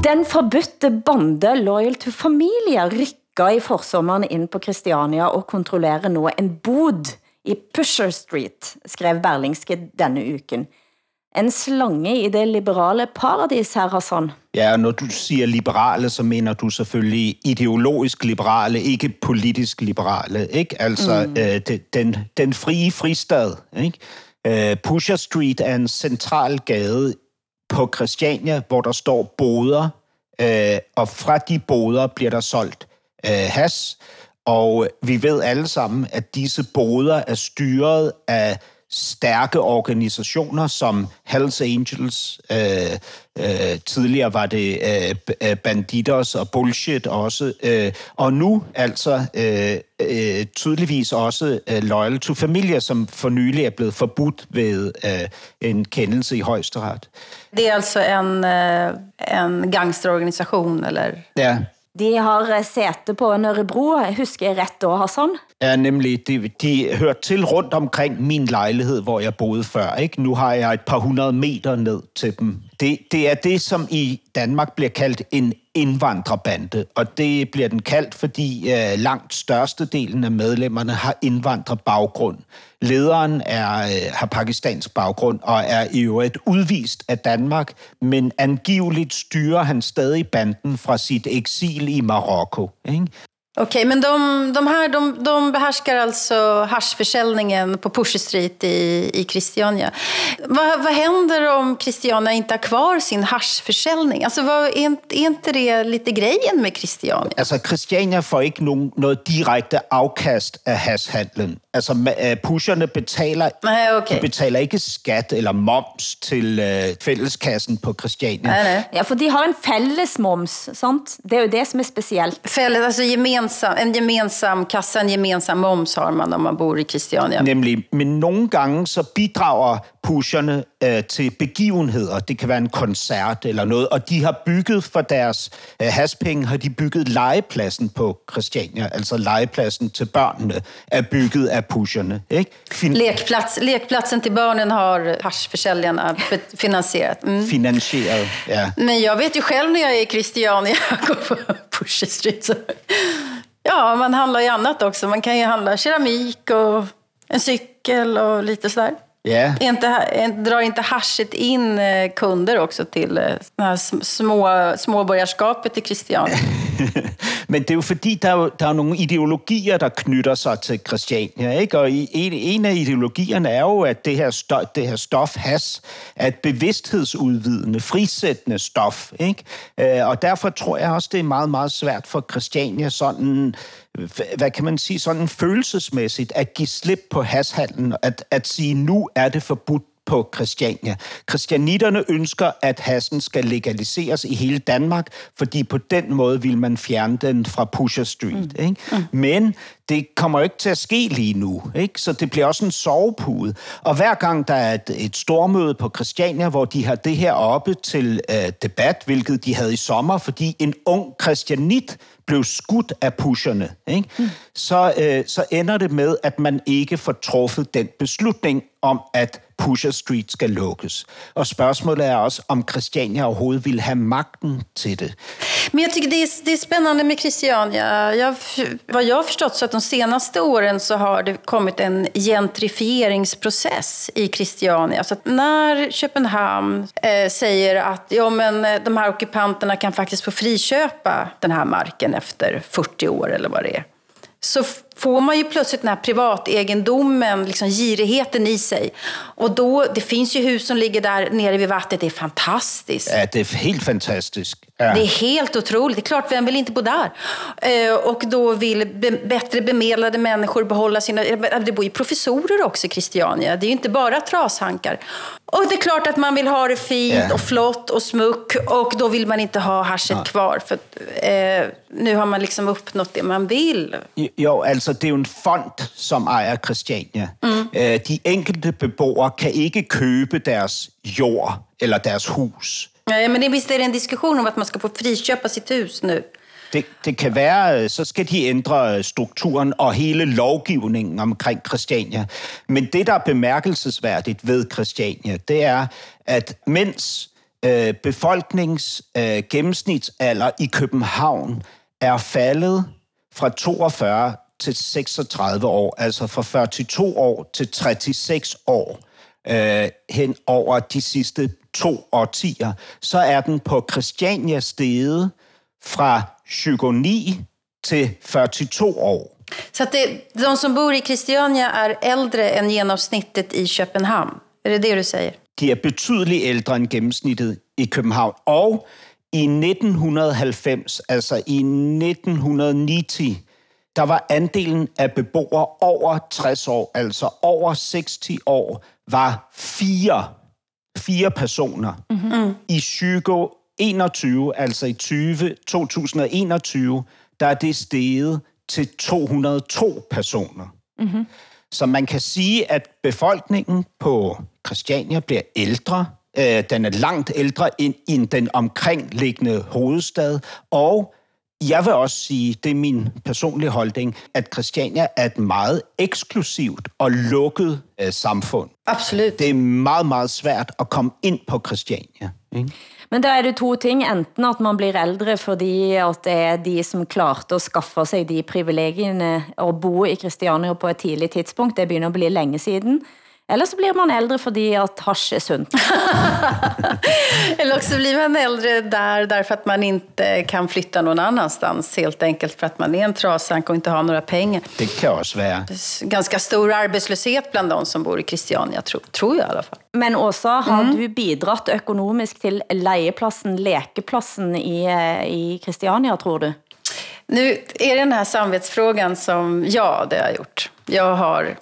Den forbudte bande Loyal to Familia rykker i forsommeren ind på Christiania og kontrollerer nu en bod i Pusher Street, skrev Berlingske denne uken. En slange i det liberale paradis her, Hassan. Ja, og når du siger liberale, så mener du selvfølgelig ideologisk liberale, ikke politisk liberale, ikke? Altså mm. øh, den, den frie fristad, ikke? Øh, Pusher Street er en central gade på Christiania, hvor der står boder, øh, og fra de boder bliver der solgt øh, has, og vi ved alle sammen, at disse boder er styret af stærke organisationer som Hells Angels, øh, øh, tidligere var det øh, Banditos og Bullshit også, øh, og nu altså øh, øh, tydeligvis også øh, Loyal to Familia, som for nylig er blevet forbudt ved øh, en kendelse i højesteret. Det er altså en, øh, en gangsterorganisation, eller? Ja, de har eh, sæte på Nørrebro, husker jeg ret da, Hassan? Ja, nemlig. De, de hørte til rundt omkring min lejlighed, hvor jeg boede før. Ikke? Nu har jeg et par hundrede meter ned til dem. Det, det er det, som i Danmark bliver kaldt en indvandrerbande, og det bliver den kaldt, fordi øh, langt størstedelen af medlemmerne har indvandrerbaggrund. Lederen er, øh, har pakistansk baggrund og er i øvrigt udvist af Danmark, men angiveligt styrer han stadig banden fra sit eksil i Marokko. Ikke? Okej, men de, de här de, de behärskar alltså haschförsäljningen på Pusher Street i, i Christiania. Vad, vad händer om Christiania inte har kvar sin haschförsäljning? Alltså, vad, är, är inte det lite grejen med Christiania? Altså, Christiania får ikke nogen, noget direkte afkast af hashhandlen. Altså, øh, pusherne betaler, nej, okay. de betaler ikke skat eller moms til uh, fælleskassen på Christiania. Nej, nej. Ja, for de har en fælles moms, sant? Det er jo det, som er specielt. Fælles, altså gemensam, en gemensam kassa, en gemensam moms har man, når man bor i Christiania. Nemlig, men nogle gange så bidrager pusherne øh, til begivenheder. Det kan være en koncert eller noget, og de har bygget for deres øh, haspenge, har de bygget legepladsen på Christiania, altså legepladsen til børnene, er bygget af pusherne. Ikke? Fin- Lekplats, lekplatsen til børnene har hashförsäljarna finansierat. Mm. Finansieret, ja. Men jag vet ju själv när jag är i Christiania, går på Pusher Street, så Ja, man handlar ju annat också. Man kan ju handla keramik och en cykel och lite sådär. Ja. Inte, drar inte haschet in eh, kunder också till eh, små, småborgerskapet i Christiania? Men det er jo fordi, der er, der er nogle ideologier, der knytter sig til Christiania. Ikke? Og en, en af ideologierne er jo, at det her, stof, det her stof has er et bevidsthedsudvidende, frisættende stof. Ikke? Øh, og derfor tror jeg også, det er meget, meget svært for Christiania sådan hvad kan man sige, sådan følelsesmæssigt at give slip på hashandlen, at, at sige, nu er det forbudt? På Christiania. Christianitterne ønsker, at hassen skal legaliseres i hele Danmark, fordi på den måde vil man fjerne den fra Pusher Street. Mm. Ikke? Mm. Men det kommer ikke til at ske lige nu, ikke? så det bliver også en sovepude. Og hver gang der er et, et stormøde på Christiania, hvor de har det her oppe til øh, debat, hvilket de havde i sommer, fordi en ung christianit blev skudt af pusherne, ikke? Mm. Så, øh, så ender det med, at man ikke får truffet den beslutning om, at Pusher Street skal lukkes. Og spørgsmålet er også, om Christiania overhovedet vil have magten til det. Men jag tycker det är, det är spännande med Christiania. Jag, vad jag har förstått så att de senaste åren så har det kommit en gentrifieringsprocess i Christiania. Så att när Köpenhamn eh, säger att ja, men eh, de här ockupanterna kan faktiskt få friköpa den här marken efter 40 år eller vad det är så får man ju plötsligt den här privategendomen, liksom girigheten i sig. Och då, det finns ju hus som ligger där nere vid vattnet, det är fantastiskt. Ja, det är helt fantastiskt. Ja. Det är helt otroligt. Det är klart, vem vill inte bo där? Eh, och då vill be bättre bemedlade människor behålla sina... Det bor ju professorer också i Christiania. Det är ju inte bara trashankar. Och det är klart att man vill ha det fint Ja. och flott och smuck och då vill man inte ha haschet kvar. För att, eh, nu har man liksom uppnått det man vill. Jo, altså det er jo en fond, som ejer Christiania. Mm. De enkelte beboere kan ikke købe deres jord eller deres hus. Nej, men det, visst är det en diskussion om att man ska få friköpa sitt hus nu. Det, det kan være, øh, så skal de ændre strukturen og hele lovgivningen omkring Christiania. Men det, der er bemærkelsesværdigt ved Christiania, det er, at mens øh, befolknings øh, gennemsnitsalder i København er faldet fra 42 til 36 år, altså fra 42 år til 36 år, øh, hen over de sidste to årtier, så er den på Christiania steget fra 29 til 42 år. Så att det, de som bor i Christiania är äldre än genomsnittet i Köpenhamn. Är det det du säger? De er betydeligt ældre end gennemsnittet i København. Og i 1990, altså i 1990, der var andelen af beboere over 60 år, altså over 60 år, var fire, fire personer. Mm-hmm. I 2021, altså i 20, 2021, der er det steget til 202 personer. Mhm. Så man kan sige, at befolkningen på Christiania bliver ældre. Øh, Den er langt ældre end, end den omkringliggende hovedstad. Og jeg vil også sige, det er min personlige holdning, at Christiania er et meget eksklusivt og lukket øh, samfund. Absolut. Det er meget, meget svært at komme ind på Christiania. Ikke? Men der er det to ting. Enten at man blir ældre, fordi at det er de, som klarte at skaffe sig de privilegierne at bo i Christiania på et tidligt tidspunkt. Det begynder at blive længe siden. Eller så blir man ældre, fordi at hash er sundt. Eller också blir man äldre där därför att man inte kan flytta någon annanstans. Helt enkelt för att man är en trasank och inte har några pengar. Det kan også være. Ganska stor arbetslöshet bland de som bor i Christiania, tror, tror jag i alla fall. Men Åsa, har du bidratt økonomisk til legepladsen, lekepladsen i, eh, i Christiania, tror du? Nu är det den här samvetsfrågan som, ja, det har jag gjort. Jag har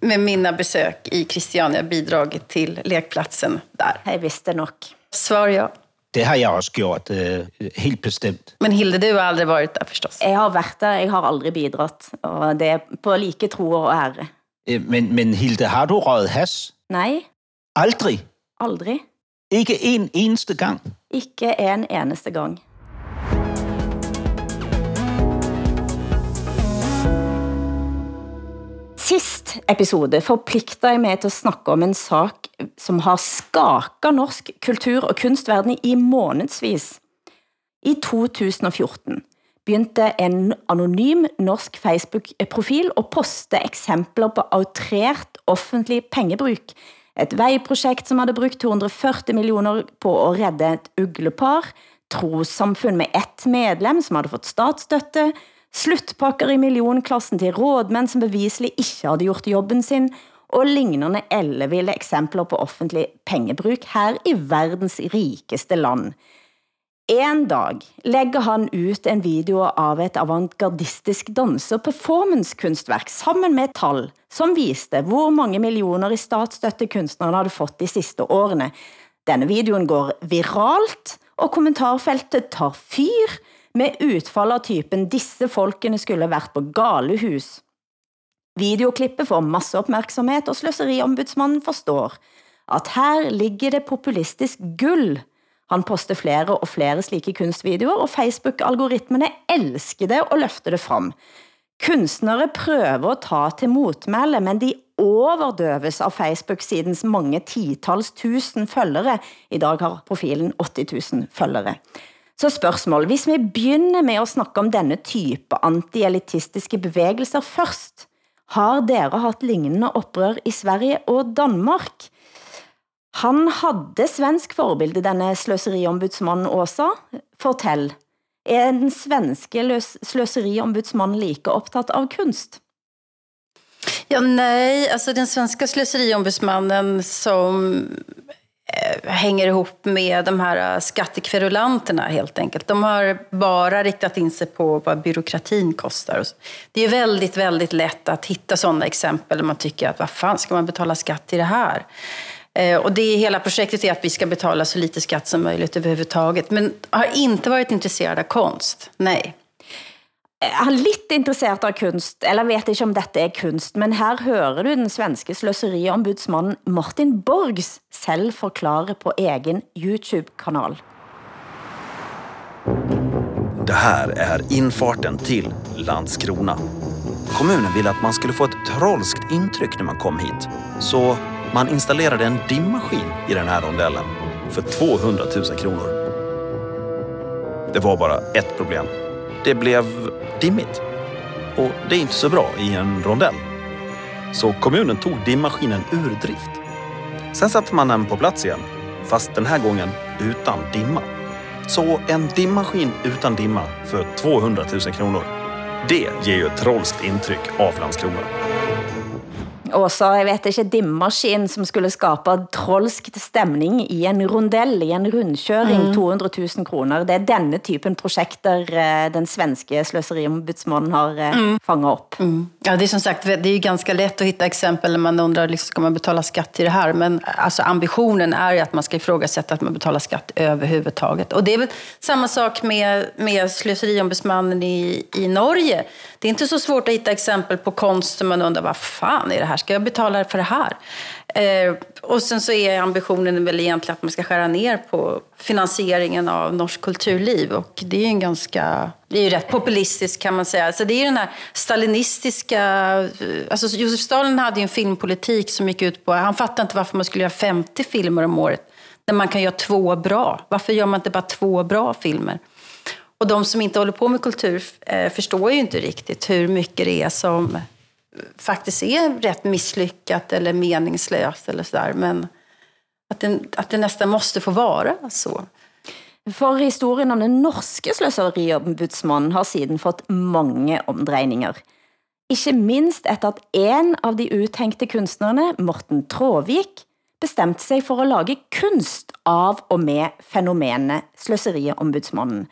med mina besök i Christiania bidragit till lekplatsen där. Jag visste nog. Svar ja. Det har jeg også gjort, øh, helt bestemt. Men Hilde, du har aldrig varit där förstås. Jeg har været der, jeg har aldrig bidratt, og det er på like tro og ære. Øh, Men, men Hilde, har du røget has? Nej, Aldrig? aldrig. Ikke en eneste gang? Ikke en eneste gang. Sist episode forpligter jeg mig til at snakke om en sak, som har skaket norsk kultur- og kunstverden i månedsvis. I 2014 begyndte en anonym norsk Facebook-profil at poste eksempler på outreret offentlig pengebruk. Et vejprojekt, som havde brugt 240 millioner på at redde et uglepar, trossamfund med ett medlem som havde fått statsstøtte, sluttpakker i millionklassen til rådmænd, som beviselig ikke havde gjort jobben sin, og lignende elleville eksempler på offentlig pengebruk her i verdens rikeste land. En dag lægger han ut en video av et avantgardistisk dans- og performancekunstverk sammen med tall, som viste hvor mange millioner i statsstøtte kunstnerne havde fått de sidste årene. Denne videoen går viralt, og kommentarfeltet tar fyr med utfall av typen «Disse folkene skulle vært på galehus». Videoklippet får masse opmærksomhed, og sløseriombudsmannen forstår at her ligger det populistisk gull. Han poster flere og flere slike kunstvideoer, og Facebook-algoritmene elsker det og løfter det frem. Kunstnere prøver å ta til motmæle, men de overdøves av Facebook-sidens mange titals tusen følgere. I dag har profilen 80 000 følgere. Så spørgsmål, hvis vi begynder med at snakke om denne type antielitistiske bevægelser først, har dere haft lignende oprør i Sverige og Danmark? Han havde svensk forbilde, denne sløseriombudsmannen Åsa. Fortell, Er den svenske løs- sløseriombudsmannen like optaget av kunst? Ja, nej, alltså den svenska slöseriombudsmannen som Eh, hänger ihop med de här eh, skattekverulanterna helt enkelt. De har bara riktat in sig på vad byråkratin kostar. Och så. Det är väldigt, väldigt lätt att hitta sådana exempel där man tycker att vad fan ska man betala skatt till det här? Eh, Och det hela projektet är att vi ska betala så lite skatt som möjligt överhuvudtaget. Men har inte varit intresserad av konst. Nej. Jeg er lidt interesseret av kunst, eller vet ikke om dette er kunst, men her hører du den svenske sløseriombudsmannen Martin Borgs selv forklare på egen YouTube-kanal. Det här är infarten till Landskrona. Kommunen ville att man skulle få ett trolskt intryck när man kom hit. Så man installerade en dimmaskin i den här rondellen för 200 000 kronor. Det var bara ett problem. Det blev dimmigt. Och det är inte så bra i en rondell. Så kommunen tog dimmaskinen ur drift. Sen satte man den på plats igen, fast den här gången utan dimma. Så en dimmaskin utan dimma för 200 000 kronor. Det ger ju ett trolskt intryck av Landskrona. Og så, jeg vet ikke, dimmaskin som skulle skabe trolskt stemning i en rondell, i en rundkøring, Mm. 200 000 kroner. Det er denne typen projekter eh, den svenske sløseriombudsmannen har eh, Mm. fanget op. Ja, det är som sagt, det är ganska lätt att hitta exempel när man undrar, liksom, ska man betala skatt till det här? Men alltså, ambitionen är ju att man ska ifrågasätta att man betalar skatt överhuvudtaget. Och det är väl samma sak med, med slöseriombudsmannen i, i Norge. Det är inte så svårt att hitta exempel på konst som man undrar, vad fan är det här? Ska jag betala för det här? Eh, och sen så är ambitionen väl egentligen att man ska skära ner på finansieringen av norsk kulturliv. Och det är ju en ganska, det är ju rätt populistiskt kan man säga. Så det är ju den här stalinistiska, eh, alltså Josef Stalin hade ju en filmpolitik som gick ut på, han fattade inte varför man skulle göra 50 filmer om året när man kan göra två bra. Varför gör man inte bara två bra filmer? Och de som inte håller på med kultur eh, förstår ju inte riktigt hur mycket det är som faktiskt är rätt misslyckat eller meningslöst eller sådär. Men att det, att det nästan måste få vara så. For historien om den norske sløseriombudsmannen har siden fått mange omdrejninger. Ikke minst efter at en av de uthængte kunstnerne, Morten Tråvik, bestemte sig for at lage kunst av og med fænomenet sløseriombudsmannen.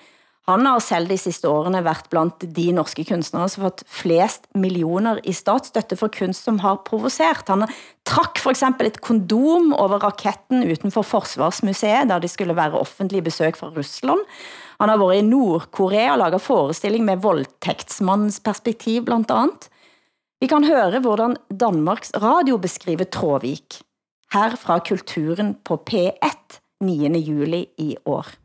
Han har selv de sidste årene været blandt de norske kunstnere, som har fået flest millioner i statsstøtte for kunst, som har provoceret. Han trak for eksempel et kondom over raketten utenfor Forsvarsmuseet, der det skulle være offentlig besøg fra Rusland. Han har været i Nordkorea og laget forestilling med voldtægtsmandens perspektiv blandt andet. Vi kan høre, hvordan Danmarks Radio beskriver Tråvik. Her fra Kulturen på P1 9. juli i år.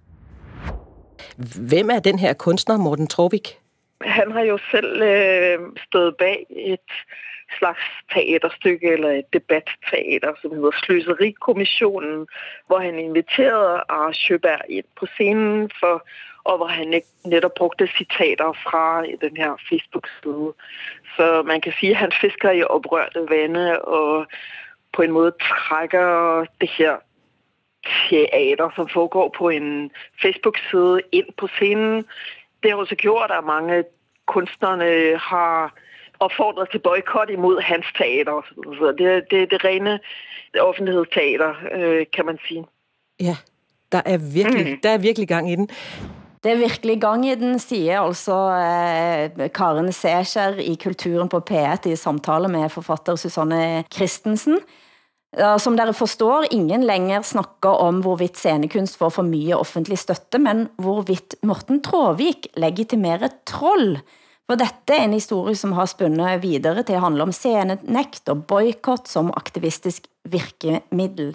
Hvem er den her kunstner, Morten Trovik? Han har jo selv øh, stået bag et slags teaterstykke, eller et debatteater, som hedder Sløserikommissionen, hvor han inviterede Ars Sjøberg ind på scenen, for, og hvor han netop brugte citater fra øh, den her Facebook-side. Så man kan sige, at han fisker i oprørte vande, og på en måde trækker det her teater, som foregår på en Facebook-side ind på scenen. Det har også gjort, at mange kunstnerne har opfordret til boykot imod hans teater. Så det, det er det rene offentlighedsteater, øh, kan man sige. Ja, der er virkelig, mm. der er virkelig gang i den. Det er virkelig gang i den, siger altså eh, Karen Secher i Kulturen på P1 i samtale med forfatter Susanne Christensen. Som dere forstår, ingen længere snakker om hvorvidt scenekunst får for mye offentlig støtte, men hvorvidt Morten Tråvik legitimerer troll. For dette er en historie, som har spundet videre til at handle om scenenekt og boykott som aktivistisk virkemiddel.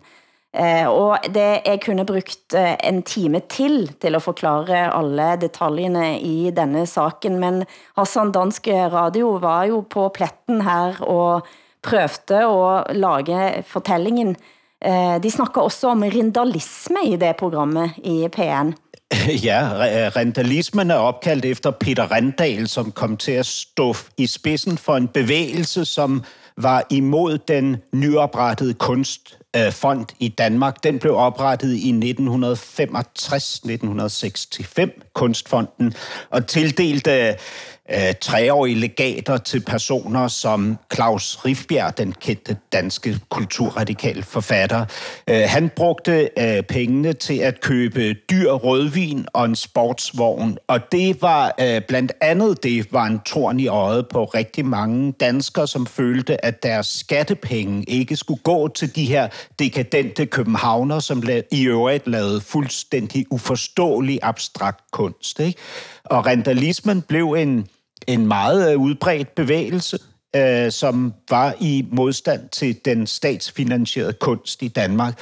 Eh, og det jeg kunne brugt eh, en time til til at forklare alle detaljerne i denne saken, men Hassan Dansk Radio var jo på pletten her og prøvde at lage fortællingen. Eh, De snakker også om rindalisme i det programmet i PN. Ja, rentalismen eh, er opkaldt efter Peter Rendal, som kom til at stå i spidsen for en bevægelse, som var imod den nyoprettede kunstfond eh, i Danmark. Den blev oprettet i 1965-1965, Kunstfonden, og tildelte øh, treårige legater til personer som Claus Rifbjerg, den kendte danske kulturradikale forfatter. Øh, han brugte øh, pengene til at købe dyr rødvin og en sportsvogn, og det var øh, blandt andet det var en torn i øjet på rigtig mange danskere, som følte, at deres skattepenge ikke skulle gå til de her dekadente københavner, som i øvrigt lavede fuldstændig uforståelig abstrakt kunst. Ikke? Og rentalismen blev en en meget øh, udbredt bevægelse, øh, som var i modstand til den statsfinansierede kunst i Danmark.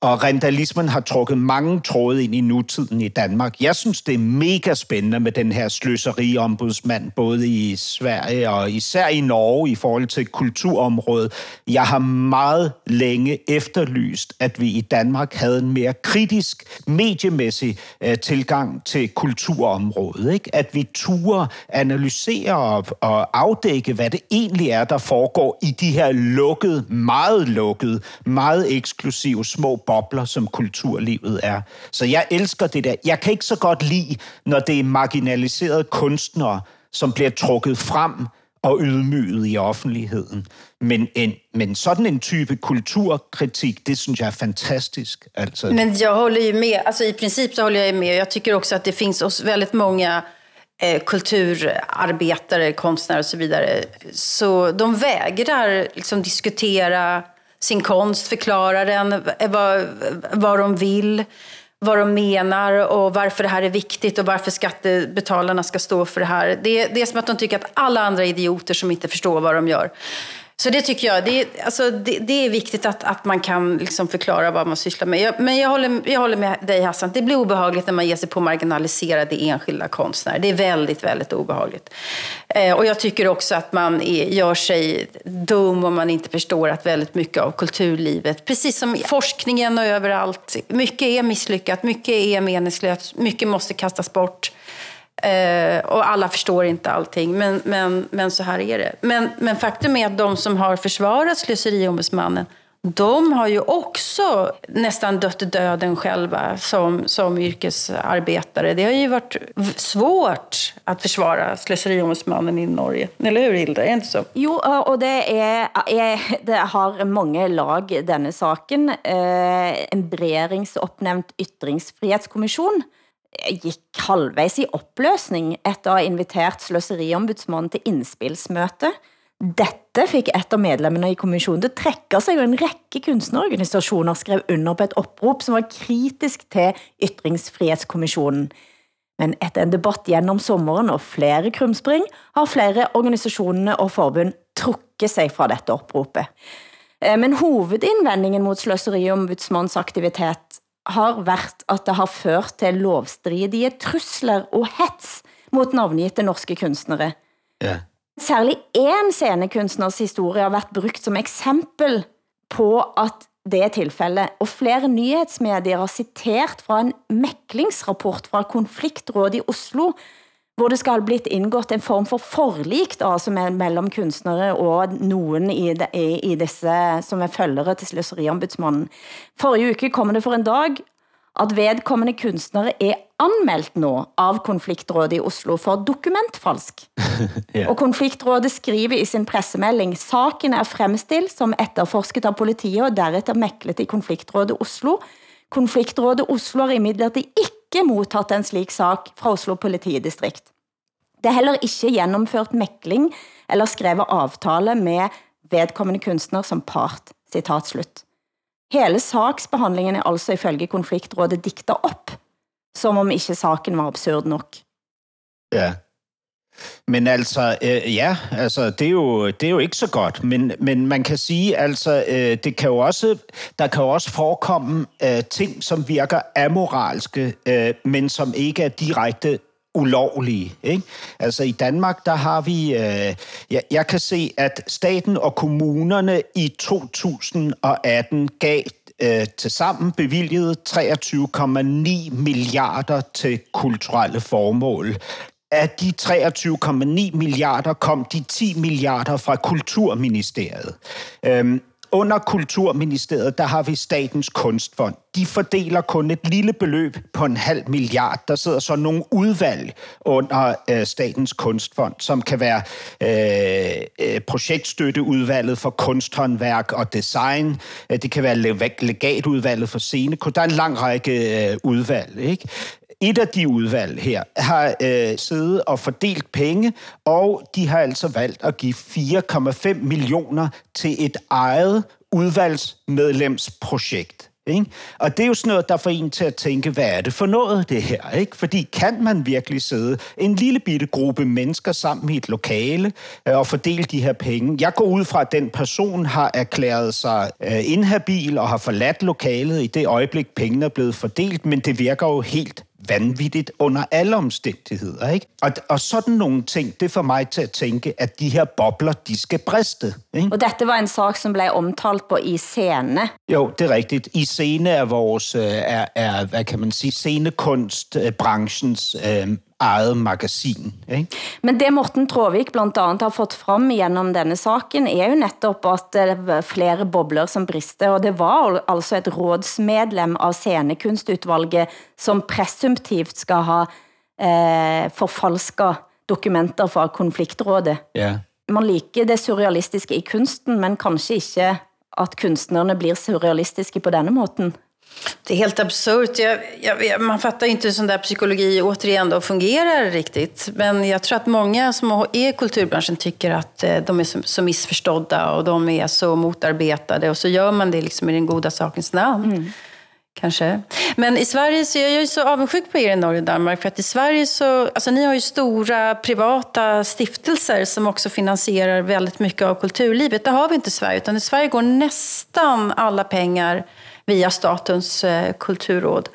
Og rentalismen har trukket mange tråde ind i nutiden i Danmark. Jeg synes, det er mega spændende med den her sløseriombudsmand, både i Sverige og især i Norge i forhold til kulturområdet. Jeg har meget længe efterlyst, at vi i Danmark havde en mere kritisk, mediemæssig øh, tilgang til kulturområdet. Ikke? At vi turer analysere og, og afdække, hvad det egentlig er, der foregår i de her lukkede, meget lukkede, meget eksklusive små bobler, som kulturlivet er. Så jeg elsker det der. Jeg kan ikke så godt lide, når det er marginaliserede kunstnere, som bliver trukket frem og ydmyget i offentligheden. Men, en, men sådan en type kulturkritik, det synes jeg er fantastisk. Altså. Men jag håller ju med, alltså i princip så håller jag med. Jag tycker också att det finns oss väldigt många eh, kulturarbetare, konstnärer och så vidare. Så de vägrar liksom diskutera sin konst, förklara den, eh, vad, vad de vill, vad de menar och varför det här är viktigt och varför skattebetalarna ska stå för det här. Det, det är som att de tycker att alla andra är idioter som inte förstår vad de gör. Så det tycker jag, det är, alltså, det, det är viktigt att, att man kan liksom förklara vad man sysslar med. Jag, men jag håller, jag håller med dig Hassan, det blir obehagligt när man ger sig på marginaliserade enskilda konstnärer. Det är väldigt, väldigt obehagligt. Eh, och jag tycker också att man är, gör sig dum om man inte förstår att väldigt mycket av kulturlivet, precis som forskningen och överallt, mycket är misslyckat, mycket är meningslöst, mycket måste kastas bort. Eh, och alla förstår inte allting, men, men, men så här är det. Men, men faktum är att de som har försvarat slöseriombudsmannen de har ju också nästan dött döden själva som, som yrkesarbetare. Det har ju varit svårt att försvara slöseriombudsmannen i Norge. Eller hur, Hilda? Är det inte så? Jo, och det, är, är, eh, det har många lag, denna saken. Eh, en bredingsoppnämnt ytringsfrihetskommission Eh, gik halvvejs i opløsning efter at have inviteret sløseriombudsmannen til indspilsmøte. Dette fik et av medlemmerne i kommissionen til trække sig, og en række kunstnerorganisationer skrev under på et opråb, som var kritisk til Ytringsfrihetskommissionen. Men efter en debatt gennem sommeren og flere krumspring, har flere organisationer og forbund trukket sig fra dette opropet. Eh, men hovedindvendingen mot sløseriombudsmannens aktivitet har været, at det har ført til lovstridige trusler og hets mot navngitte norske kunstnere. Ja. Særlig en scenekunstners historie har været brugt som eksempel på, at det er tilfælde, og flere nyhedsmedier har citeret fra en meklingsrapport fra Konfliktrådet i Oslo, hvor det skal blitt indgået en form for som er mellem kunstnere og nogen i, de, i disse, som er følgere til sløseriombudsmannen. Forrige uke kom det for en dag, at vedkommende kunstnere er anmeldt nå av Konfliktrådet i Oslo for dokumentfalsk. ja. Og Konfliktrådet skriver i sin pressemelding, saken er fremstilt som etterforsket av politiet og deretter meklet i Konfliktrådet Oslo. Konfliktrådet Oslo har imidlertid ikke mottaget en slik sak fra Oslo politidistrikt. Det er heller ikke gennemført mekling eller skrevet avtale med vedkommende kunstner som part. Citat slut. Hele saksbehandlingen er altså ifølge konfliktrådet diktet op, som om ikke saken var absurd nok. Ja. Men altså, øh, ja, altså, det er, jo, det er jo ikke så godt, men, men man kan sige, altså, øh, det kan jo også, der kan jo også forekomme øh, ting, som virker amoralske, øh, men som ikke er direkte ulovlige. Ikke? Altså i Danmark, der har vi, øh, jeg, jeg kan se, at staten og kommunerne i 2018 gav øh, til sammen bevilget 23,9 milliarder til kulturelle formål. Af de 23,9 milliarder kom de 10 milliarder fra Kulturministeriet. Øhm, under Kulturministeriet, der har vi Statens Kunstfond. De fordeler kun et lille beløb på en halv milliard. Der sidder så nogle udvalg under øh, Statens Kunstfond, som kan være øh, øh projektstøtteudvalget for kunsthåndværk og design. Øh, det kan være legatudvalget for scenekunst. Der er en lang række øh, udvalg. Ikke? Et af de udvalg her har øh, siddet og fordelt penge, og de har altså valgt at give 4,5 millioner til et eget udvalgsmedlemsprojekt. Ikke? Og det er jo sådan noget, der får en til at tænke, hvad er det for noget, det her? Ikke? Fordi kan man virkelig sidde en lille bitte gruppe mennesker sammen i et lokale øh, og fordele de her penge? Jeg går ud fra, at den person har erklæret sig øh, inhabil og har forladt lokalet i det øjeblik, pengene er blevet fordelt, men det virker jo helt vanvittigt under alle omstændigheder. Ikke? Og, og sådan nogle ting, det får mig til at tænke, at de her bobler, de skal briste. Ikke? Og dette var en sak, som blev omtalt på i scene. Jo, det er rigtigt. I scene er vores, øh, er, er hvad kan man sige, scenekunstbranchens øh, eget magasin. Ikke? Men det Morten Tråvik blandt andet har fått frem gjennom denne saken, er jo netop at det var flere bobler som brister, og det var altså et rådsmedlem av scenekunstutvalget som presumptivt skal ha eh, forfalsket dokumenter fra konfliktrådet. Ja. Man liker det surrealistiske i kunsten, men kanskje ikke at kunstnerne blir surrealistiske på denne måten. Det är helt absurt. Jag, jag, man fattar inte hur sån där psykologi återigen då fungerar riktigt. Men jag tror att många som är i kulturbranschen tycker att eh, de är så, så missförstådda och de är så motarbetade. Och så gör man det liksom i den goda sakens namn. Mm. Kanske. Men i Sverige så är jag ju så avundsjuk på er i Norge och Danmark. För att i Sverige så, alltså ni har ju stora privata stiftelser som också finansierar väldigt mycket av kulturlivet. Det har vi inte i Sverige. Utan i Sverige går nästan alla pengar via Statens eh, kulturråd.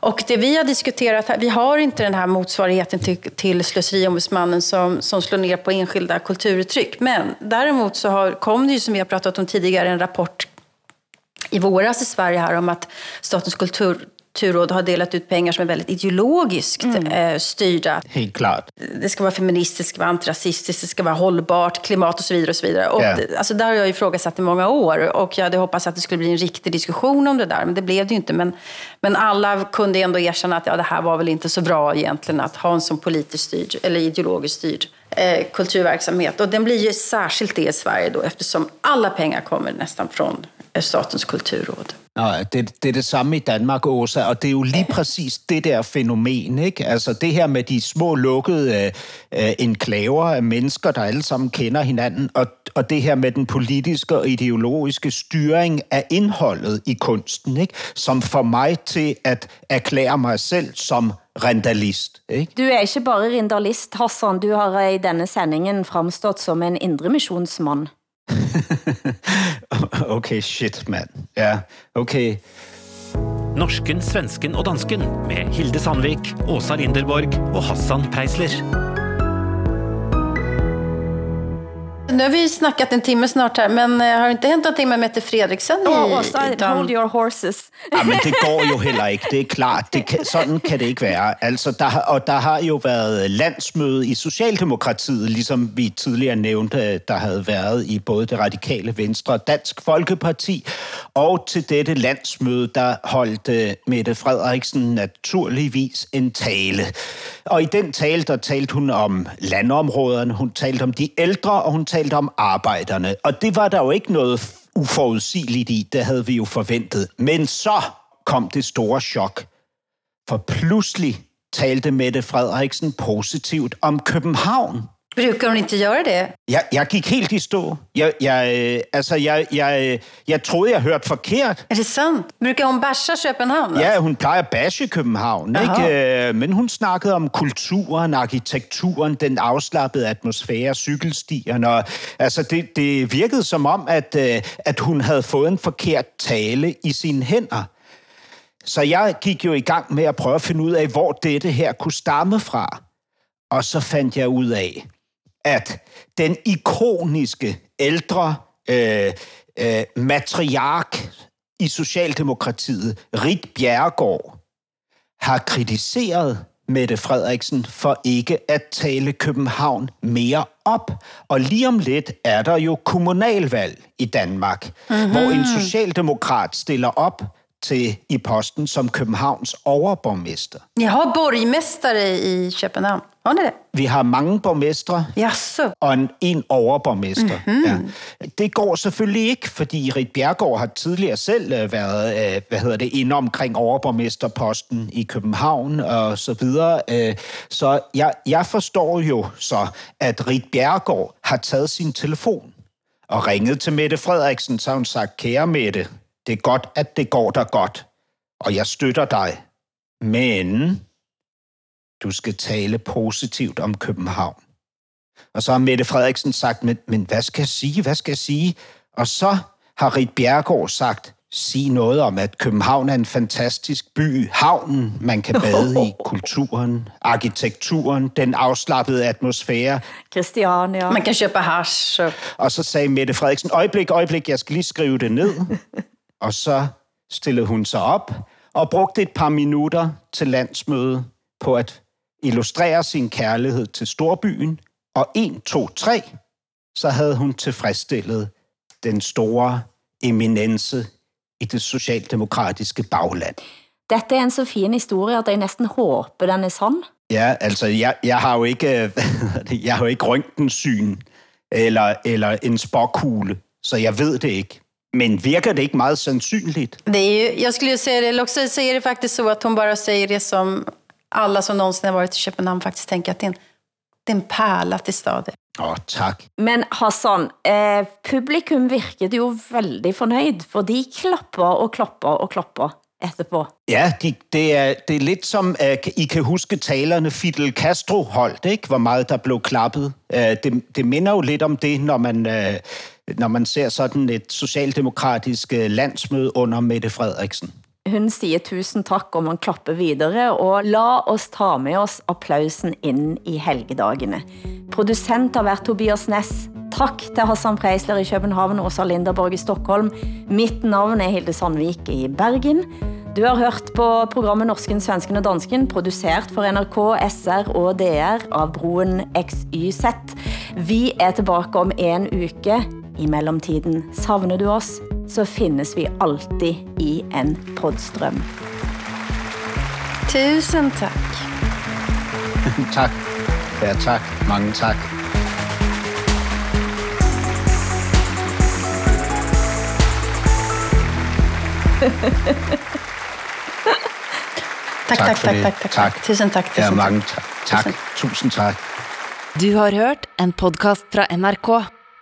Och det vi har diskuterat här, vi har inte den här motsvarigheten till, till slöseriombudsmannen som, som slår ner på enskilda kulturuttryck. Men däremot så har, kom det ju, som vi har pratat om tidigare, en rapport i våras i Sverige här om att Statens kultur, kulturråd har delat ut pengar som är väldigt ideologiskt mm. eh, styrda. Helt klart. Det ska vara feministiskt, det ska vara antirasistiskt, det ska vara hållbart, klimat och så vidare. Och så vidare. Och yeah. alltså, där har jag ifrågasatt i många år och jag hade hoppats att det skulle bli en riktig diskussion om det där, men det blev det ju inte. Men, men alla kunde ändå erkänna att ja, det här var väl inte så bra egentligen att ha en sån politiskt styrd, eller ideologiskt styrd eh, kulturverksamhet. Och den blir ju särskilt det i Sverige då eftersom alla pengar kommer nästan från Statens kulturråd. Ja, det, det er det samme i Danmark, Åsa, og det er jo lige præcis det der fænomen, ikke? Altså det her med de små lukkede øh, enklaver af mennesker, der alle sammen kender hinanden, og, og det her med den politiske og ideologiske styring af indholdet i kunsten, ikke? Som får mig til at erklære mig selv som randalist. Ikke? Du er ikke bare randalist, Hassan. Du har i denne sendingen fremstået som en indremisjonsmand. okay, shit, mand. Ja, okay. Norsken, svensken og dansken med Hilde Sandvik, Åsa Linderborg og Hassan Preisler. Nu har vi snackat en timme snart här, men eh, har det inte hänt någonting med Mette Fredriksen? I, oh, Åsa, hold your horses. ja, men det går jo heller ikke, det er klart. Det kan, sådan kan det ikke være. Altså, der, og der har jo været landsmøde i Socialdemokratiet, ligesom vi tidligere nævnte, der havde været i både det radikale Venstre og Dansk Folkeparti. Og til dette landsmøde, der holdt uh, Mette Frederiksen naturligvis en tale. Og i den tale, der talte hun om landområderne, hun talte om de ældre, og hun talt om arbejderne. Og det var der jo ikke noget uforudsigeligt i, det havde vi jo forventet. Men så kom det store chok. For pludselig talte Mette Frederiksen positivt om København. Brukar hon inte göra det? Jeg, jeg gik helt i stå. Jeg, jeg, altså, jeg, jeg, jeg troede, jeg hørte forkert. Er det sandt? Brukar hun bashe København? Ja, hun plejer at bashe København. Ikke? Men hun snakkede om kulturen, arkitekturen, den afslappede atmosfære, cykelstierne. Og, altså, det, det virkede som om, at, øh, at hun havde fået en forkert tale i sine hænder. Så jeg gik jo i gang med at prøve at finde ud af, hvor dette her kunne stamme fra. Og så fandt jeg ud af, at den ikoniske ældre øh, øh, matriark i Socialdemokratiet, Rit Bjerregaard, har kritiseret Mette Frederiksen for ikke at tale København mere op. Og lige om lidt er der jo kommunalvalg i Danmark, mm-hmm. hvor en socialdemokrat stiller op til i posten som Københavns overborgmester. Ni har borgmästare i København. Ni det? Vi har mange borgmestre Jaså. og en, en overborgmester. Mhm. Ja. Det går selvfølgelig ikke, fordi Rit Bjergård har tidligere selv øh, været øh, hvad hedder det, inde omkring overborgmesterposten i København og så videre. Øh, Så jeg, jeg forstår jo så, at Rit Bjergård har taget sin telefon og ringet til Mette Frederiksen, så hun sagt, kære Mette, det er godt, at det går dig godt, og jeg støtter dig. Men du skal tale positivt om København. Og så har Mette Frederiksen sagt, men, men hvad skal jeg sige, hvad skal jeg sige? Og så har Rit Bjergård sagt, sig noget om, at København er en fantastisk by. Havnen, man kan bade i, kulturen, arkitekturen, den afslappede atmosfære. Christiania. Man kan köpa hash. Og så sagde Mette Frederiksen, øjeblik, øjeblik, jeg skal lige skrive det ned. og så stillede hun sig op og brugte et par minutter til landsmøde på at illustrere sin kærlighed til storbyen. Og 1, 2, 3, så havde hun tilfredsstillet den store eminence i det socialdemokratiske bagland. Dette er en så fin historie, at jeg næsten håber, den er sand. Ja, altså, jeg, jeg har jo ikke, jeg har jo ikke røntgensyn eller, eller en spåkugle, så jeg ved det ikke. Men virker det ikke meget sandsynligt? Det är ju, jag skulle säga det, eller också så är det faktiskt så att hon bara säger det som alla som någonsin har varit i Köpenhamn faktiskt tänker att det är en, det är en pärla till staden. Åh, tak. Men Hassan, eh, publikum virkede jo veldig fornøyd, for de klapper og klapper og klapper etterpå. Ja, de, det, er, det er lidt som, uh, I kan huske talerne Fidel Castro holdt, ikke? hvor meget der blev klappet. Uh, det, det minder jo lidt om det, når man, uh, når man ser sådan et socialdemokratisk uh, landsmøde under Mette Frederiksen. Hun siger tusen tak, og man klapper videre, og la oss ta med oss applausen ind i helgedagene. Producent har været Tobias Ness. Tak til Hassan Preisler i København og Åsa Linderborg i Stockholm. Mitt navn er Hilde Sandvik i Bergen. Du har hørt på programmet Norsken, Svensken og Dansken, produceret for NRK, SR og DR av Broen XYZ. Vi er tilbage om en uke. I mellemtiden savner du oss, så finnes vi alltid i en podstrøm. Tusen tack. tak. Ja, tak. Mange tak. Tack, Tak tack, for tack, det. tack, tack, Tak. tack. Tusen tack. Ja, Tusen mange tack. tak. Tak. Tusind tak. Du har hørt en podcast fra NRK.